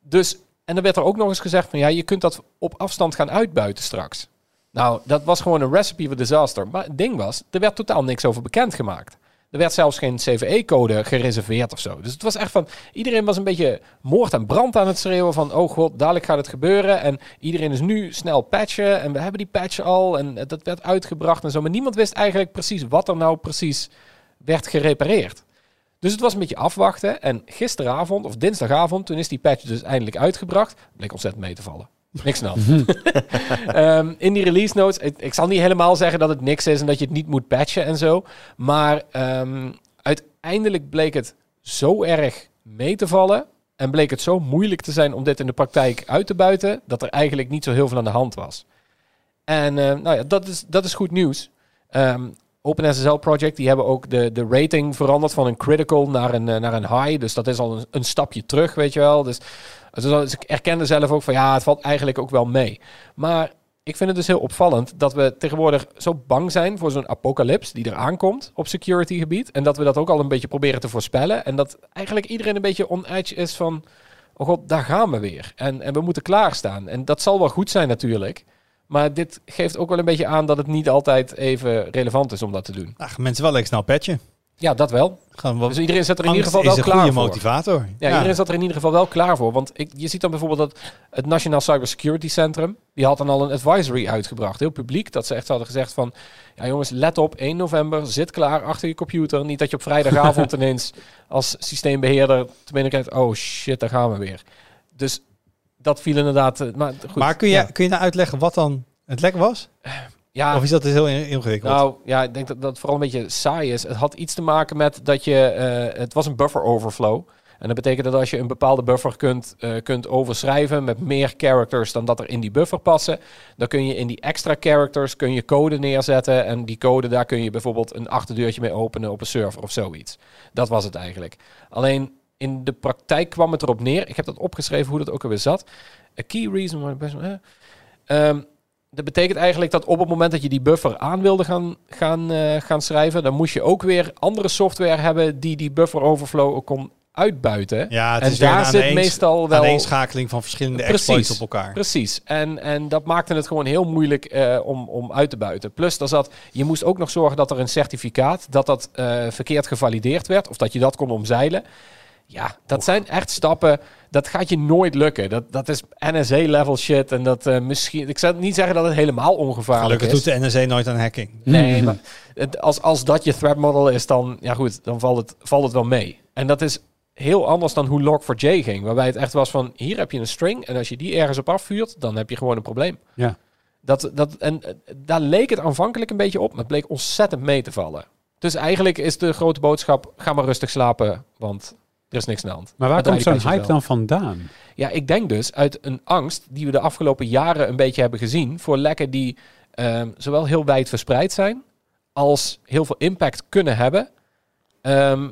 Dus, en dan werd er ook nog eens gezegd van, ja, je kunt dat op afstand gaan uitbuiten straks. Nou, dat was gewoon een recipe for disaster. Maar het ding was, er werd totaal niks over bekendgemaakt. Er werd zelfs geen CVE-code gereserveerd of zo. Dus het was echt van... Iedereen was een beetje moord en brand aan het schreeuwen van... Oh god, dadelijk gaat het gebeuren. En iedereen is nu snel patchen. En we hebben die patch al. En dat werd uitgebracht en zo. Maar niemand wist eigenlijk precies wat er nou precies werd gerepareerd. Dus het was een beetje afwachten. En gisteravond of dinsdagavond... Toen is die patch dus eindelijk uitgebracht. Bleek ontzettend mee te vallen. Niks. Ehm, in die release notes, ik, zal niet helemaal zeggen dat het niks is en dat je het niet moet patchen en zo. Maar ehm, uiteindelijk bleek het zo erg mee te vallen. En bleek het zo moeilijk te zijn om dit in de praktijk uit te buiten. Dat er eigenlijk niet zo heel veel aan de hand was. En eh, nou ja, dat is, dat is goed nieuws. Ehm OpenSSL Project, die hebben ook de, de rating veranderd van een critical naar een, eh, naar een high. Dus dat is al een, een stapje terug, weet je wel. Dus, dus, dus ik erkende zelf ook van ja, het valt eigenlijk ook wel mee. Maar ik vind het dus heel opvallend dat we tegenwoordig zo bang zijn voor zo'n apocalyps die eraan komt op security gebied. En dat we dat ook al een beetje proberen te voorspellen. En dat eigenlijk iedereen een beetje on edge is van, oh god, daar gaan we weer. En, en we moeten klaarstaan. En dat zal wel goed zijn natuurlijk. Maar dit geeft ook wel een beetje aan dat het niet altijd even relevant is om dat te doen. Ach, mensen wel lekker snel patchen. Ja, dat wel. Gewoon wat, Dus iedereen zit er in ieder geval is wel een klaar goede voor. motivator. Ja, iedereen zat er in ieder geval wel klaar voor. Want ik, je ziet dan bijvoorbeeld dat het Nationaal Cybersecurity Centrum... die had dan al een advisory uitgebracht, heel publiek... dat ze echt hadden gezegd van... ja jongens, let op, 1 november, zit klaar achter je computer. Niet dat je op vrijdagavond ineens als systeembeheerder... te binnen krijgt, oh shit, daar gaan we weer. Dus dat viel inderdaad... eh, Maar, goed, maar kun je, ja. kun je nou uitleggen wat dan het lek was? Ja, Of is dat dus heel in- ingewikkeld? Nou ja, ik denk dat dat vooral een beetje saai is. Het had iets te maken met dat je. eh, het was een buffer overflow. En dat betekent dat als je een bepaalde buffer kunt, eh, kunt overschrijven met meer characters dan dat er in die buffer passen, dan kun je in die extra characters kun je code neerzetten. En die code, daar kun je bijvoorbeeld een achterdeurtje mee openen op een server of zoiets. Dat was het eigenlijk. Alleen in de praktijk kwam het erop neer. Ik heb dat opgeschreven hoe dat ook alweer zat. A key reason why best ehm, dat betekent eigenlijk dat op het moment dat je die buffer aan wilde gaan, gaan, eh, gaan schrijven, dan moest je ook weer andere software hebben die die buffer overflow ook kon uitbuiten. ja, het en is daar een zit meestal wel... aaneenschakeling van verschillende Precies. exploits op elkaar. Precies. En, en dat maakte het gewoon heel moeilijk eh, om, om uit te buiten. Plus, er zat, je moest ook nog zorgen dat er een certificaat, dat dat eh, verkeerd gevalideerd werd, of dat je dat kon omzeilen. Ja, dat zijn echt stappen, dat gaat je nooit lukken. Dat, dat is NSA-level shit. En dat eh, misschien, ik zou niet zeggen dat het helemaal ongevaarlijk Gelukkig is. doet de NSA nooit aan hacking. Nee, maar het, als, als dat je threat model is, dan, ja goed, dan valt het, valt het wel mee. En dat is heel anders dan hoe Log4j ging. Waarbij het echt was van, hier heb je een string. En als je die ergens op afvuurt, dan heb je gewoon een probleem. Ja. Dat, dat, en eh, daar leek het aanvankelijk een beetje op. Maar het bleek ontzettend mee te vallen. Dus eigenlijk is de grote boodschap, ga maar rustig slapen. Want er is niks aan de hand. Maar waar komt zo'n hype wel. dan vandaan? Ja, ik denk dus uit een angst die we de afgelopen jaren een beetje hebben gezien voor lekken die ehm, zowel heel wijd verspreid zijn als heel veel impact kunnen hebben. Ehm,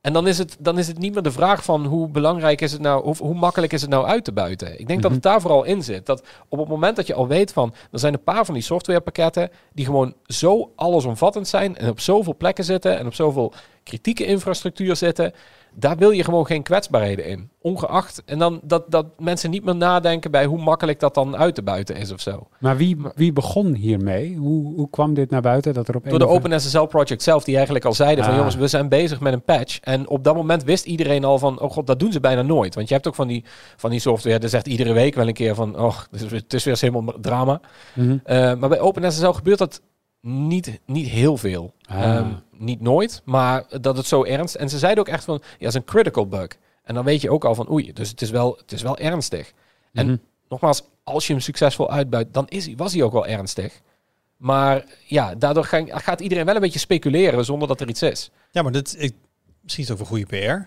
en dan is, het, dan is het niet meer de vraag van hoe belangrijk is het nou, hoe, hoe makkelijk is het nou uit te buiten. Ik denk dat het daar vooral in zit. Dat op het moment dat je al weet van, er zijn een paar van die softwarepakketten die gewoon zo allesomvattend zijn en op zoveel plekken zitten en op zoveel kritieke infrastructuur zitten, daar wil je gewoon geen kwetsbaarheden in. Ongeacht. En dan dat, dat mensen niet meer nadenken bij hoe makkelijk dat dan uit te buiten is of zo. Maar wie, wie begon hiermee? Hoe, hoe kwam dit naar buiten? Dat er op Door de of- OpenSSL project zelf, die eigenlijk al zeiden van Ah. jongens, we zijn bezig met een patch. En op dat moment wist iedereen al van, oh god, dat doen ze bijna nooit. Want je hebt ook van die, van die software, dat zegt iedere week wel een keer van, oh, het is, weer- het is weer eens helemaal drama. Mhm. Eh, maar bij OpenSSL gebeurt dat niet, niet heel veel. Ah. Ehm, niet nooit, maar dat het zo ernst. En ze zeiden ook echt van, ja, het is een critical bug. En dan weet je ook al van, oei, dus het is wel, het is wel ernstig. En Mhm. nogmaals, als je hem succesvol uitbuit, dan is hij, was hij ook wel ernstig. Maar ja, daardoor ga- gaat iedereen wel een beetje speculeren zonder dat er iets is. Ja, maar dit, ik, misschien is het ook een goede PR. Een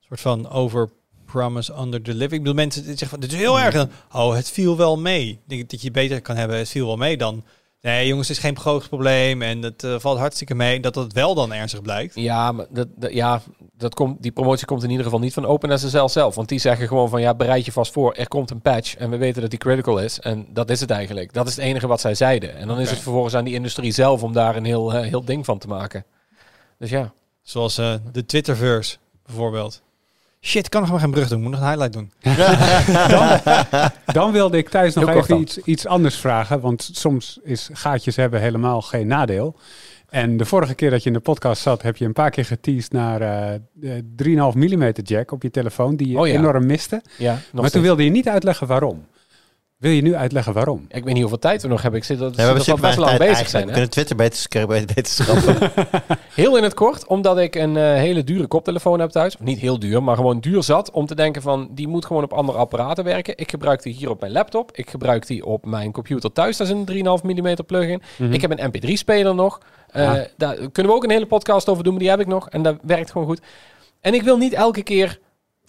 soort van over promise under deliver. Ik bedoel, mensen zeggen van, dit is heel erg. Dan, oh, het viel wel mee. Ik denk dat je beter kan hebben, het viel wel mee dan... Nee, jongens, het is geen groot probleem en het eh, valt hartstikke mee. Dat het wel dan ernstig blijkt. Ja, maar dat, dat- ja dat komt, die promotie komt in ieder geval niet van OpenSSL zelf. Want die zeggen gewoon van ja, bereid je vast voor. Er komt een patch en we weten dat die critical is. En dat is het eigenlijk. Dat is het enige wat zij zeiden. En dan is het vervolgens aan die industrie zelf om daar een heel, eh, heel ding van te maken. Dus ja. Zoals eh, de Twitterverse bijvoorbeeld. Shit, ik kan nog maar geen brug doen. Moet nog een highlight doen. Dan wilde ik thuis nog even dan. iets, iets anders vragen. Want soms is gaatjes hebben helemaal geen nadeel. En de vorige keer dat je in de podcast zat, heb je een paar keer geteased naar eh, de 3,5 mm jack op je telefoon, die je Oh ja. enorm miste. ja maar toen wilde je niet uitleggen waarom. Wil je nu uitleggen waarom? Ik weet niet hoeveel tijd we nog hebben. Ik zit dat Ja, we we best lang bezig zijn. We Hè? kunnen Twitter beter, beter schrappen. Heel in het kort, omdat ik een eh, hele dure koptelefoon heb thuis. Of niet heel duur, maar gewoon duur zat. Om te denken van, die moet gewoon op andere apparaten werken. Ik gebruik die hier op mijn laptop. Ik gebruik die op mijn computer thuis. Dat is een 3,5 mm plugin. Mhm. Ik heb een mp3-speler nog. Eh. Daar kunnen we ook een hele podcast over doen, maar die heb ik nog. En dat werkt gewoon goed. En ik wil niet elke keer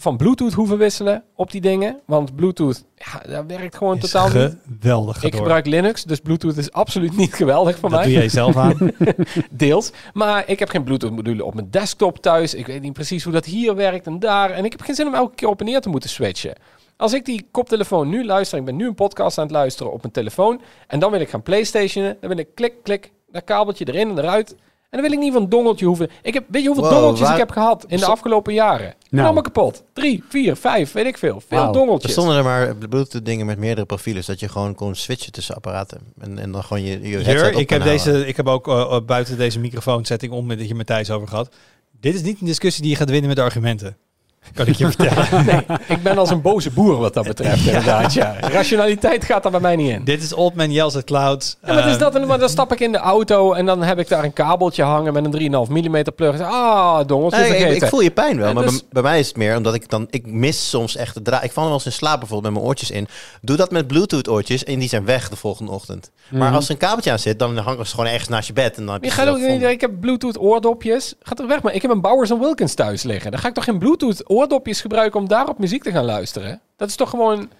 van Bluetooth hoeven wisselen op die dingen. Want Bluetooth, ja, dat werkt gewoon Is totaal niet. geweldig. Ik gebruik Linux, dus Bluetooth is absoluut niet geweldig voor Dat mij. doe jij zelf aan. Deels. Maar ik heb geen Bluetooth module op mijn desktop thuis. Ik weet niet precies hoe dat hier werkt en daar. En ik heb geen zin om elke keer op en neer te moeten switchen. Als ik die koptelefoon nu luister, ik ben nu een podcast aan het luisteren op mijn telefoon. En dan wil ik gaan playstationen. Dan wil ik klik, klik, dat kabeltje erin en eruit. En dan wil ik niet van een dongeltje hoeven. Ik heb, weet je hoeveel Wow, dongeltjes waar- ik heb gehad in de afgelopen jaren? Nou. Allemaal kapot. Drie, vier, vijf, weet ik veel. Veel Wauw. Er dongeltjes. stonden er maar Bluetooth dingen met meerdere profielen, zodat je gewoon kon switchen tussen apparaten. En, en dan gewoon je, je headset Jur, op ik heb, deze, ik heb ook eh, eh, buiten deze microfoonsetting om met je met Thijs over gehad. Dit is niet een discussie die je gaat winnen met argumenten. Kan ik je vertellen. Nee, ik ben als een boze boer wat dat betreft inderdaad. Ja. Rationaliteit gaat er bij mij niet in. Dit is Old Man Yells at Clouds. Ja, maar, is Eh, dat, en- maar dan stap ik in de auto en dan heb ik daar een kabeltje hangen met een 3,5 mm plug. Ah, dongeltje Nee, ik, ik voel je pijn wel, En maar dus- bij, bij mij is het meer omdat ik dan... Ik mis soms echt de draad. Ik val wel eens in slaap bijvoorbeeld met mijn oortjes in. Doe dat met Bluetooth oortjes en die zijn weg de volgende ochtend. Maar Mhm. als er een kabeltje aan zit, dan hangen ze gewoon ergens naast je bed. En dan heb Je je gaat ook ik heb Bluetooth oordopjes. Ga toch weg, maar ik heb een Bowers Wilkins thuis liggen. Dan ga ik toch geen Bluetooth oordopjes gebruiken om daarop muziek te gaan luisteren? Dat is toch gewoon...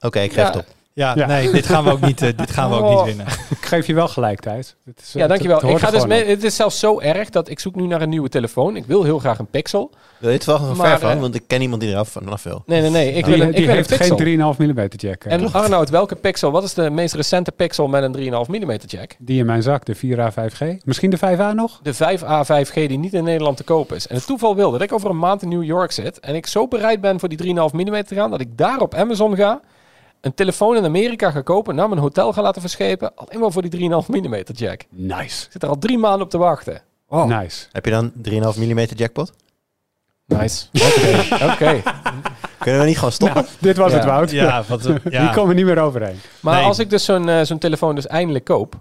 Oké, ik geef Ja. het op. ja, Ja. nee, dit gaan we ook niet, eh, dit gaan we ook Oh. niet winnen. Ik geef je wel gelijk, Thijs. Het is, Ja, dankjewel. het Ik ga dus mee, het is zelfs zo erg dat ik zoek nu naar een nieuwe telefoon. Ik wil heel graag een Pixel. Wil je het wel Maar, ver van? eh, Want ik ken iemand die eraf vanaf wil. Nee, nee, nee. Ik wil Die, een, ik die wil een heeft geen 3,5 mm jack. hè. En Arnoud, welke Pixel? Wat is de meest recente Pixel met een 3,5 mm jack? Die in mijn zak, de 4A 5G. Misschien de 5A nog? De 5A 5G die niet in Nederland te koop is. En het toeval wil dat ik over een maand in New York zit en ik zo bereid ben voor die 3,5 mm te gaan dat ik daar op Amazon ga, een telefoon in Amerika ga kopen, naar mijn hotel ga laten verschepen, alleen maar voor die 3,5 mm jack. Ik Nice. zit er al drie maanden op te wachten. Oh, Nice. Heb je dan 3,5 mm jackpot? nice. Oké, oké. Kunnen we niet gewoon stoppen? Nou, dit was Ja. het, Wout. Ja, wat, ja. Die komen niet meer overheen. Maar Nee. als ik dus zo'n eh, zo'n telefoon dus eindelijk koop,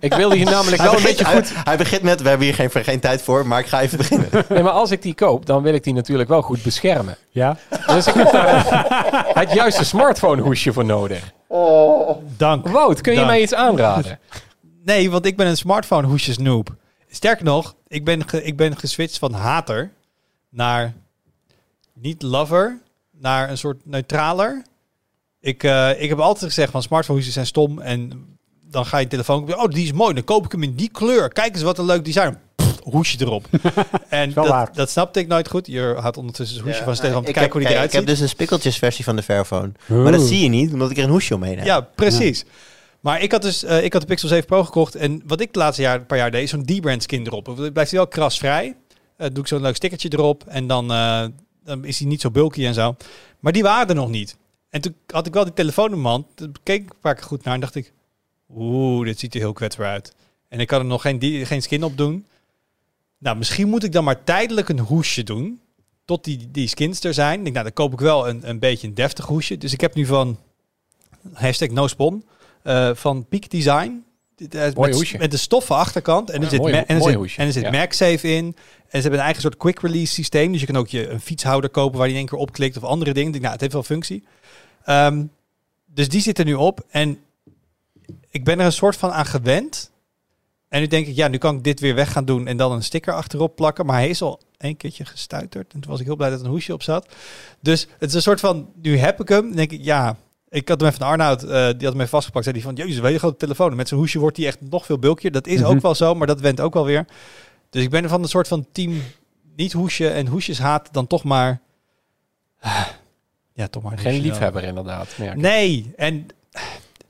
ik wil hier namelijk wel Hij een begint, beetje goed hij, hij begint met, we hebben hier geen, geen tijd voor, maar ik ga even beginnen. Nee, maar als ik die koop, dan wil ik die natuurlijk wel goed beschermen. Ja? Dus ik heb daar het juiste smartphone hoesje voor nodig. Dank. Wout, kun je mij iets aanraden? Nee, want ik ben een smartphone hoesjes noob. Sterker nog, ik ben, ge- ik ben geswitcht van hater naar niet lover, naar een soort neutraler. Ik, eh, ik heb altijd gezegd van smartphone hoesjes zijn stom en dan ga je telefoon kopen. Oh, die is mooi. Dan koop ik hem in die kleur. Kijk eens wat een leuk design. Pff, hoesje erop. en dat, dat snapte ik nooit goed. Je had ondertussen een hoesje van Stefan om te ik kijken heb, hoe die eruit Ik heb ziet. dus een spikkeltjesversie van de Fairphone. Maar dat zie je niet, omdat ik er een hoesje omheen heb. Ja, precies. Maar ik had dus eh, ik had de Pixel 7 Pro gekocht. En wat ik de laatste jaar, een paar jaar deed, is zo'n D-brand skin erop. Dan blijft hij wel krasvrij. Eh doe ik zo'n leuk stickertje erop. En dan, eh, dan is hij niet zo bulky en zo. Maar die waren er nog niet. En toen had ik wel die telefoon in mijn hand. Keek ik een paar keer goed naar en dacht ik... Oeh, dit ziet er heel kwetsbaar uit. En ik kan er nog geen, geen skin op doen. Nou, misschien moet ik dan maar tijdelijk een hoesje doen. Tot die, die skins er zijn. Ik nou, dan koop ik wel een, een beetje een deftig hoesje. Dus ik heb nu van hashtag nospon eh, van Peak Design. Met, hoesje. met de stoffen achterkant. En er zit, en er zit, en er zit. MagSafe in. En ze hebben een eigen soort quick release systeem. Dus je kan ook je een fietshouder kopen waar je in één keer op klikt of andere dingen. Nou, het heeft wel functie. Ehm, dus die zit er nu op. En ik ben er een soort van aan gewend. En nu denk ik, ja, nu kan ik dit weer weg gaan doen en dan een sticker achterop plakken. Maar hij is al een keertje gestuiterd. En toen was ik heel blij dat er een hoesje op zat. Dus het is een soort van, nu heb ik hem. Dan denk ik, ja, ik had hem even van Arnoud, eh, die had hem even vastgepakt. Zei die van, jezus, een hele grote telefoon. Met zijn hoesje wordt hij echt nog veel bulkier. Dat is Mhm. ook wel zo, maar dat went ook wel weer. Dus ik ben er van een soort van team niet hoesje en hoesjes haat dan toch maar... Ja, toch maar een Geen liefhebber inderdaad. merk. Nee, en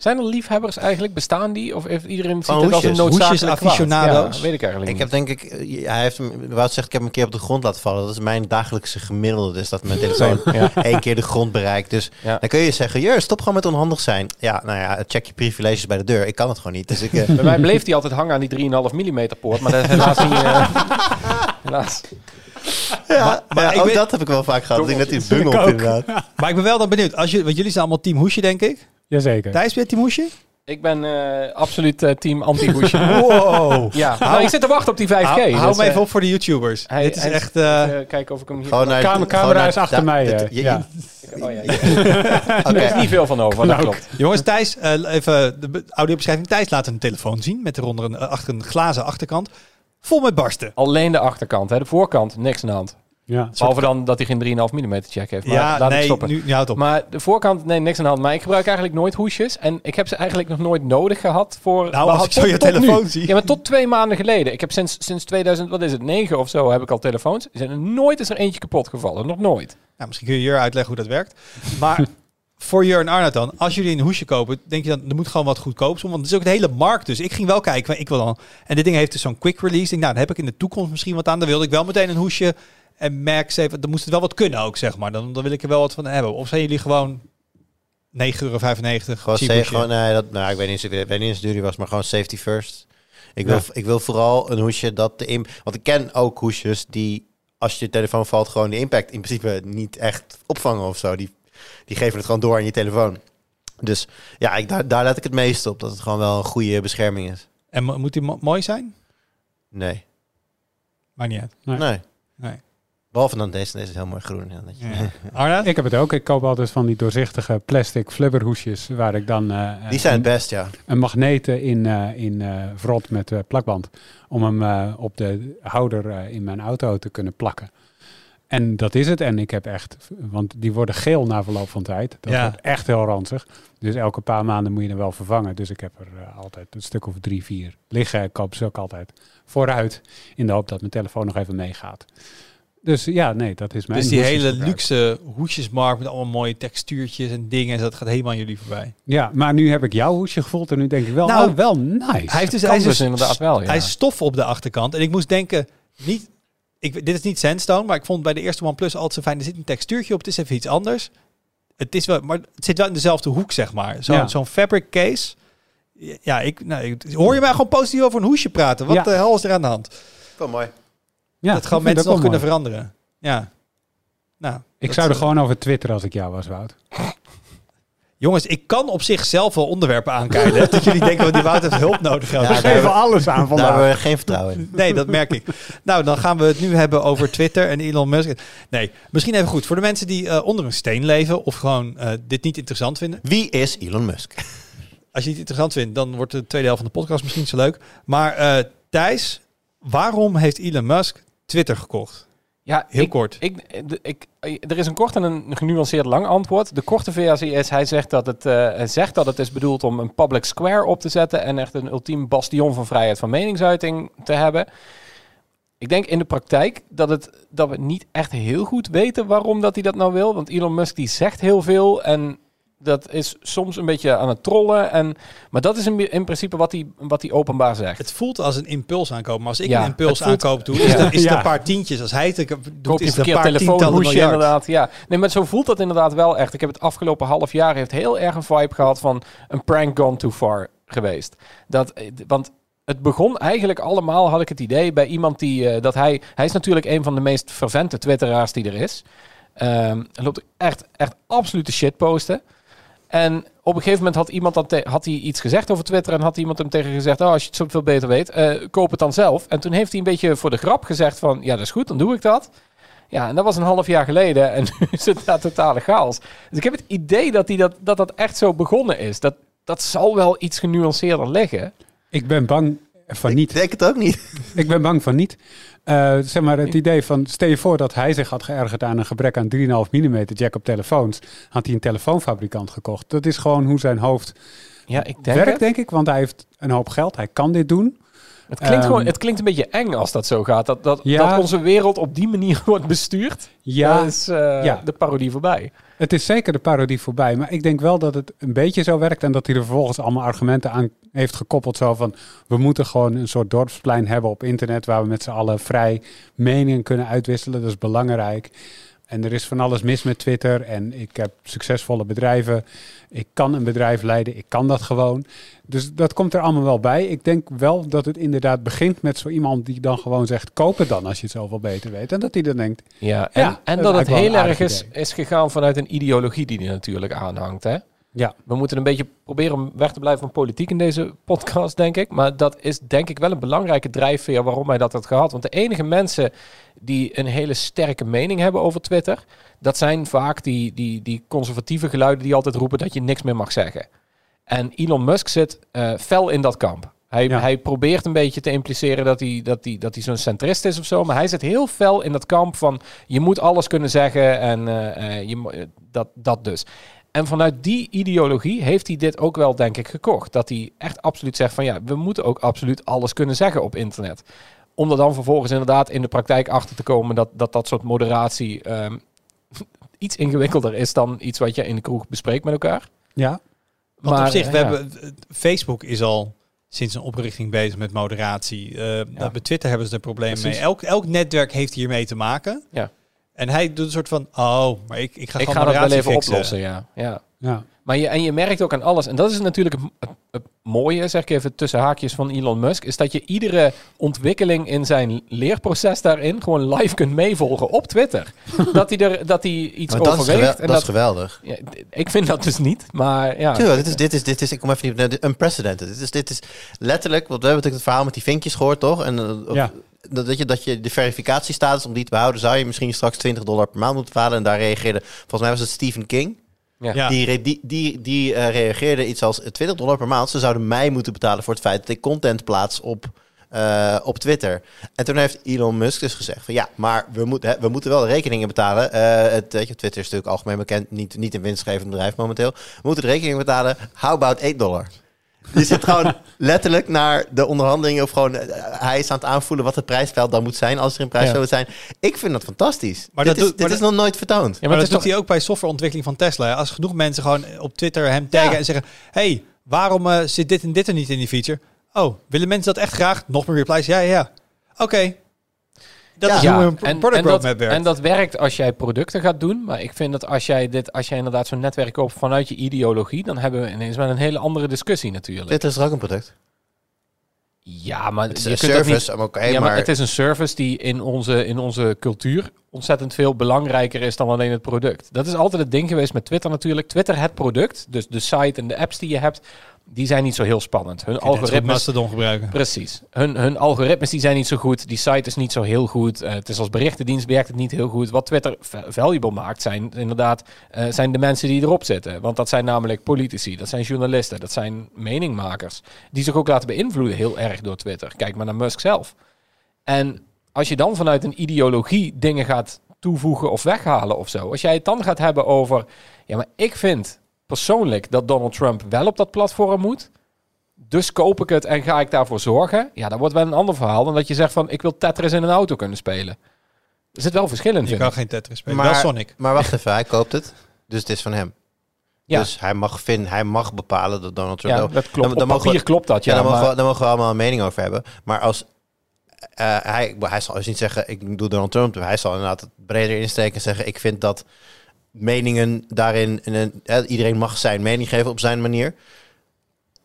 Zijn er liefhebbers eigenlijk? Bestaan die? Of heeft iedereen ziet Van het als een noodzakelijk aficionado's. Ja, weet ik eigenlijk Ik niet. heb denk ik, eh, hij heeft hem, Wout zegt, ik heb hem een keer op de grond laten vallen. Dat is mijn dagelijkse gemiddelde, dus dat mijn telefoon Ja. één keer de grond bereikt. Dus Ja. dan kun je zeggen, jeur, stop gewoon met onhandig zijn. Ja, nou ja, check je privileges bij de deur. Ik kan het gewoon niet. Dus ik, eh, Bij mij bleef hij altijd hangen aan die 3,5 mm poort, maar dat is helaas niet... eh, helaas. ja, maar ja, ik ook weet- dat heb ik wel vaak gehad. Dat ik net bungelt ook. inderdaad. Maar ik ben wel dan benieuwd. Als je, want jullie zijn allemaal team hoesje, denk ik. Jazeker. Thijs, ben je team hoesje? Ik ben eh, absoluut eh, team anti-hoesje. Wow. ja, nou, ik zit te wachten op die 5G. hou hou dus, me eh, even op voor de YouTubers. hij- Dit is hij- echt... kijken of ik hem hier... Gewoon naar, Kamer- camera is achter da- mij, je- ja. Oh, ja. Oké. Er is niet veel van over, dat Nou, klopt. jongens, Thijs, even de be- audiobeschrijving. Thijs laat een telefoon zien met eronder een, achter een glazen achterkant. Vol met barsten. Alleen de achterkant, hè. de voorkant, niks aan de hand. Ja. Behalve dan dat hij geen 3,5 mm check heeft. Maar ja, laat ik nee, stoppen. nu, nu houdt op. Maar de voorkant, nee, niks aan de hand. Maar ik gebruik eigenlijk nooit hoesjes. En ik heb ze eigenlijk nog nooit nodig gehad voor... nou, als ik zo je tot nu. telefoon zie. Ja, maar tot twee maanden geleden. Ik heb sinds, sinds 2000, wat is het, 9 of zo, heb ik al telefoons. Er zijn er nooit is er eentje kapot gevallen. Nog nooit. Nou, misschien kun je hier uitleggen hoe dat werkt. Maar voor Jur en Arnoud dan, als jullie een hoesje kopen, denk je dan, er moet gewoon wat goedkoops om, want het is ook de hele markt. Dus ik ging wel kijken, ik wil dan. En dit ding heeft dus zo'n quick release. Denk, nou, dan heb ik in de toekomst misschien wat aan. Dan wilde ik wel meteen een hoesje. En Max even, dan moest het wel wat kunnen ook, zeg maar. Dan, dan wil ik er wel wat van hebben. Of zijn jullie gewoon 9,95 euro? Gewoon, nee, dat, nou, ik weet niet, ik weet niet eens duur was, maar gewoon safety first. Ik wil, ik wil vooral een hoesje dat de im Want ik ken ook hoesjes die, als je telefoon valt, gewoon de impact in principe niet echt opvangen of zo. Die, die geven het gewoon door aan je telefoon. Dus ja, ik, daar, daar let ik het meest op. Dat het gewoon wel een goede bescherming is. En mo- moet die mo- mooi zijn? Nee. Maakt niet uit. Nee. Nee. Nee. Behalve dan deze. Deze is heel mooi groen. Ja? Ik heb het ook. Ik koop altijd van die doorzichtige plastic flubberhoesjes waar ik dan eh, Die zijn het best, ja. een magneten in, eh in eh vrot met eh, plakband om hem eh, op de houder eh, in mijn auto te kunnen plakken. En dat is het. En ik heb echt, want die worden geel na verloop van tijd. Dat Ja. wordt echt heel ranzig. Dus elke paar maanden moet je er wel vervangen. Dus ik heb er altijd een stuk of drie, vier liggen. Ik koop ze ook altijd vooruit. In de hoop dat mijn telefoon nog even meegaat. Dus ja, nee, dat is mijn Dus die hele luxe hoesjesmarkt met allemaal mooie textuurtjes en dingen. Dat gaat helemaal aan jullie voorbij. Ja, maar nu heb ik jouw hoesje gevoeld en nu denk ik wel, Nou, nou, wel nice. Hij heeft dus, hij is dus inderdaad wel, ja. Hij is stof op de achterkant. En ik moest denken, niet, ik, dit is niet sandstone, maar ik vond bij de eerste OnePlus altijd zo fijn. Er zit een textuurtje op, het is even iets anders. Het is wel, maar het zit wel in dezelfde hoek, zeg maar. Zo'n Ja. zo'n fabric case. Ja, ik, nou, ik- hoor je mij gewoon positief over een hoesje praten? Wat Ja. de hel is er aan de hand? Wel mooi. Ja, dat gewoon mensen het nog ook kunnen veranderen. Ja. Nou. Ik zou er gewoon over twitteren als ik jou was, Wout. Jongens, ik kan op zichzelf wel onderwerpen aankijken. dat jullie denken, dat die Wout heeft hulp nodig. Ja, Ja, daar geven hebben- alles aan Daar vandaag. hebben we geen vertrouwen in. Nee, dat merk ik. Nou, dan gaan we het nu hebben over Twitter en Elon Musk. Nee, misschien even goed. Voor de mensen die eh, onder een steen leven of gewoon eh, dit niet interessant vinden. Wie is Elon Musk? Als je het niet interessant vindt, dan wordt de tweede helft van de podcast misschien niet zo leuk. Maar eh, Thijs, waarom heeft Elon Musk Twitter gekocht? Ja, Heel ik, kort. Ik, ik, er is een kort en een genuanceerd lang antwoord. De korte versie is, hij zegt dat, het, eh, zegt dat het is bedoeld om een public square op te zetten en echt een ultiem bastion van vrijheid van meningsuiting te hebben. Ik denk in de praktijk dat, het, dat we niet echt heel goed weten waarom dat hij dat nou wil. Want Elon Musk die zegt heel veel en dat is soms een beetje aan het trollen. En, maar dat is in, in principe wat hij, wat hij openbaar zegt. Het voelt als een impuls aankoop. Maar als ik Ja, een impuls voelt- aankoop doe, is, Ja. het, is Ja. een paar tientjes. Als hij het doet, Koop je is een het een verkeerd paar miljard. inderdaad. Ja. Nee, maar zo voelt dat inderdaad wel echt. Ik heb het afgelopen half jaar heeft heel erg een vibe gehad van een prank gone too far geweest. Dat, eh, want het begon eigenlijk allemaal, had ik het idee, bij iemand die, eh, dat hij, hij is natuurlijk een van de meest fervente twitteraars die er is. Ehm hij loopt echt, echt absolute shit posten. En op een gegeven moment had iemand dan had hij iets gezegd over Twitter en had iemand hem tegen gezegd, oh, als je het zoveel beter weet, eh, koop het dan zelf. En toen heeft hij een beetje voor de grap gezegd van, ja, dat is goed, dan doe ik dat. Ja, en dat was een half jaar geleden en nu is het daar totale chaos. Dus ik heb het idee dat hij dat, dat, dat echt zo begonnen is. Dat, dat zal wel iets genuanceerder liggen. Ik ben bang van niet. Ik denk het ook niet. Ik ben bang van niet. Eh, zeg maar het idee van, stel je voor dat hij zich had geërgerd aan een gebrek aan 3,5 mm jack op telefoons, had hij een telefoonfabrikant gekocht. Dat is gewoon hoe zijn hoofd Ja, ik denk werkt, het. denk ik, want hij heeft een hoop geld, hij kan dit doen. Het klinkt, Ehm, gewoon, het klinkt een beetje eng als dat zo gaat. Dat, dat, Ja. dat onze wereld op die manier wordt bestuurd. Ja, Dat is eh, ja. de parodie voorbij. Het is zeker de parodie voorbij. Maar ik denk wel dat het een beetje zo werkt. En dat hij er vervolgens allemaal argumenten aan heeft gekoppeld. Zo van, we moeten gewoon een soort dorpsplein hebben op internet... waar we met z'n allen vrij meningen kunnen uitwisselen. Dat is belangrijk. En er is van alles mis met Twitter. En ik heb succesvolle bedrijven. Ik kan een bedrijf leiden. Ik kan dat gewoon. Dus dat komt er allemaal wel bij. Ik denk wel dat het inderdaad begint met zo iemand die dan gewoon zegt... koop het dan als je het zoveel beter weet. En dat hij dan denkt, Ja, en, Ja, en dat het heel erg is, idee. is gegaan vanuit een ideologie die hij natuurlijk aanhangt. Hè? Ja, We moeten een beetje proberen om weg te blijven van politiek in deze podcast, denk ik. Maar dat is denk ik wel een belangrijke drijfveer waarom hij dat had gehad. Want de enige mensen die een hele sterke mening hebben over Twitter, dat zijn vaak die, die, die conservatieve geluiden die altijd roepen dat je niks meer mag zeggen. En Elon Musk zit eh, fel in dat kamp. Hij, Ja. hij probeert een beetje te impliceren dat hij, dat, hij, dat hij zo'n centrist is of zo. Maar hij zit heel fel in dat kamp van je moet alles kunnen zeggen en eh, eh, je, dat, dat dus. En vanuit die ideologie heeft hij dit ook wel, denk ik, gekocht. Dat hij echt absoluut zegt van ja, we moeten ook absoluut alles kunnen zeggen op internet. Om er dan vervolgens inderdaad in de praktijk achter te komen dat dat, dat soort moderatie ehm, iets ingewikkelder is dan iets wat je in de kroeg bespreekt met elkaar. Ja, Want op zich, we ja. hebben, eh, Facebook is al sinds een oprichting bezig met moderatie. Eh, nou, Bij Twitter hebben ze er problemen Precies. mee. Elk, elk netwerk heeft hiermee te maken. Ja. En hij doet een soort van, oh, maar ik, ik ga Ik gewoon ga dat wel even fixen. oplossen, ja. ja. ja. Maar je, en je merkt ook aan alles, en dat is natuurlijk het, het- het mooie, zeg ik even tussen haakjes van Elon Musk, is dat je iedere ontwikkeling in zijn leerproces daarin gewoon live kunt meevolgen op Twitter. dat hij er dat hij iets Maar dat, is, en dat is dat, geweldig. ja, d- ik vind dat dus niet, maar ja. Tuurlijk, dit is, dit is, dit is, ik kom even niet, is unprecedented. Dit is, dit is letterlijk, want we hebben natuurlijk het verhaal met die vinkjes gehoord, toch? En eh, Ja. Dat, dat je, dat je de verificatiestatus, om die te behouden, zou je misschien straks 20 dollar per maand moeten betalen. En daar reageerde, volgens mij was het Stephen King. Ja. Ja. Die, re- die, die, die eh, reageerde iets als 20 dollar per maand. Ze zouden mij moeten betalen voor het feit dat ik content plaats op, eh, op Twitter. En toen heeft Elon Musk dus gezegd van ja, maar we, moet, hè, we moeten wel rekeningen betalen. Eh, het, weet je, Twitter is natuurlijk algemeen bekend, niet, niet een winstgevend bedrijf momenteel. We moeten de rekening betalen. How about 8 dollar? Je zit gewoon letterlijk naar de onderhandelingen of gewoon eh, hij is aan het aanvoelen wat het prijsveld dan moet zijn als er een prijs Ja. zou zijn. Ik vind dat fantastisch. Maar dit dat is, dit maar is nog nooit vertoond. Ja, maar, dat is doet toch, hij ook bij softwareontwikkeling van Tesla. Als genoeg mensen gewoon op Twitter hem taggen Ja. en zeggen... hey, waarom eh, zit dit en dit er niet in die feature? Oh, willen mensen dat echt graag? Nog meer replies? Ja, ja, ja. Oké. Dat Ja. is ja, hoe een en, product en, dat, roadmap werkt. en dat werkt als jij producten gaat doen. Maar ik vind dat als jij dit, als jij inderdaad zo'n netwerk koopt vanuit je ideologie, dan hebben we ineens wel een hele andere discussie natuurlijk. Dit is er ook een product. Ja, maar Het is je een kunt dat niet service, ja, maar... het is een service die in onze, in onze cultuur ontzettend veel belangrijker is dan alleen het product. Dat is altijd het ding geweest met Twitter natuurlijk. Twitter, het product, dus de site en de apps die je hebt, die zijn niet zo heel spannend. Hun algoritmes... Mastodon gebruiken. Precies. Hun, hun algoritmes die zijn niet zo goed. Die site is niet zo heel goed. Eh, het is als berichtendienst werkt het niet heel goed. Wat Twitter va- valuable maakt zijn inderdaad eh, zijn de mensen die erop zitten. Want dat zijn namelijk politici, dat zijn journalisten, dat zijn meningmakers. Die zich ook laten beïnvloeden heel erg door Twitter. Kijk maar naar Musk zelf. En als je dan vanuit een ideologie dingen gaat toevoegen of weghalen of zo. Als jij het dan gaat hebben over... Ja, maar ik vind persoonlijk dat Donald Trump wel op dat platform moet. Dus koop ik het en ga ik daarvoor zorgen. Ja, dat wordt wel een ander verhaal dan dat je zegt van... ik wil Tetris in een auto kunnen spelen. Er zit wel verschil in, Je kan geen Tetris spelen. Maar- Wel Sonic. Maar wacht even, hij koopt het. Dus het is van hem. Ja. Dus hij mag, vinden, hij mag bepalen dat Donald Trump... Ja, dat klopt. Dan- dan Op mogen papier we- klopt dat, ja, ja. daar, mogen maar- we, daar mogen we allemaal een mening over hebben. Maar als... eh, hij, hij zal dus niet zeggen, ik doe Donald Trump. Hij zal inderdaad het breder insteken en zeggen... ik vind dat meningen daarin... Eh, iedereen mag zijn mening geven op zijn manier.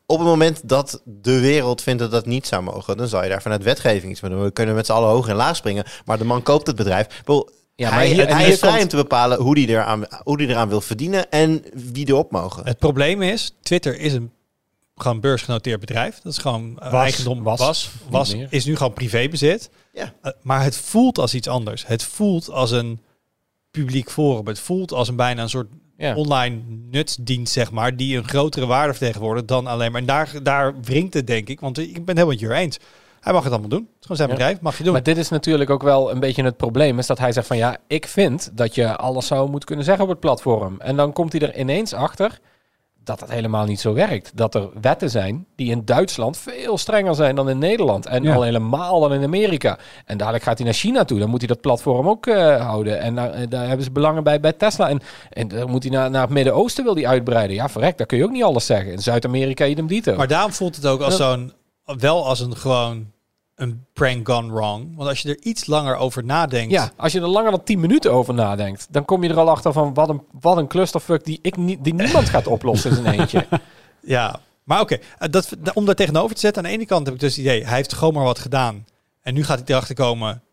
Op het moment dat de wereld vindt dat dat niet zou mogen... dan zal je daar vanuit wetgeving iets mee doen. We kunnen met z'n allen hoog en laag springen. Maar de man koopt het bedrijf. Ja, maar hij, hier- en hij is vrij komt- om te bepalen hoe die, eraan, hoe die eraan wil verdienen en wie erop mogen. Het probleem is, Twitter is een gewoon beursgenoteerd bedrijf. Dat is gewoon eh, Was. eigendom. Was. Was, is nu gewoon privébezit. Ja. Eh, maar het voelt als iets anders. Het voelt als een publiek forum. Het voelt als een bijna een soort ja. online nutsdienst, zeg maar, die een grotere waarde vertegenwoordigt dan alleen maar. En daar, daar wringt het, denk ik. Want ik ben het helemaal met je eens. Hij mag het allemaal doen. Het is gewoon zijn Ja. bedrijf. Mag je doen. Maar dit is natuurlijk ook wel een beetje het probleem. Is dat hij zegt van ja, ik vind dat je alles zou moeten kunnen zeggen op het platform. En dan komt hij er ineens achter dat dat helemaal niet zo werkt. Dat er wetten zijn die in Duitsland veel strenger zijn dan in Nederland. En Ja. al helemaal dan in Amerika. En dadelijk gaat hij naar China toe. Dan moet hij dat platform ook eh, houden. En daar, eh, daar hebben ze belangen bij bij Tesla. En, en dan moet hij naar, naar het Midden-Oosten wil hij uitbreiden. Ja, verrek, daar kun je ook niet alles zeggen. In Zuid-Amerika idem dito. Maar daarom voelt het ook als Ja. zo'n, wel als een gewoon een prank gone wrong. Want als je er iets langer over nadenkt. Ja, als je er langer dan 10 minuten over nadenkt, dan kom je er al achter van wat een, wat een clusterfuck die, ik niet, die niemand gaat oplossen in zijn eentje. Ja, maar oké. eh, dat, om daar tegenover te zetten, aan de ene kant heb ik dus het idee, hij heeft gewoon maar wat gedaan. En nu gaat hij erachter komen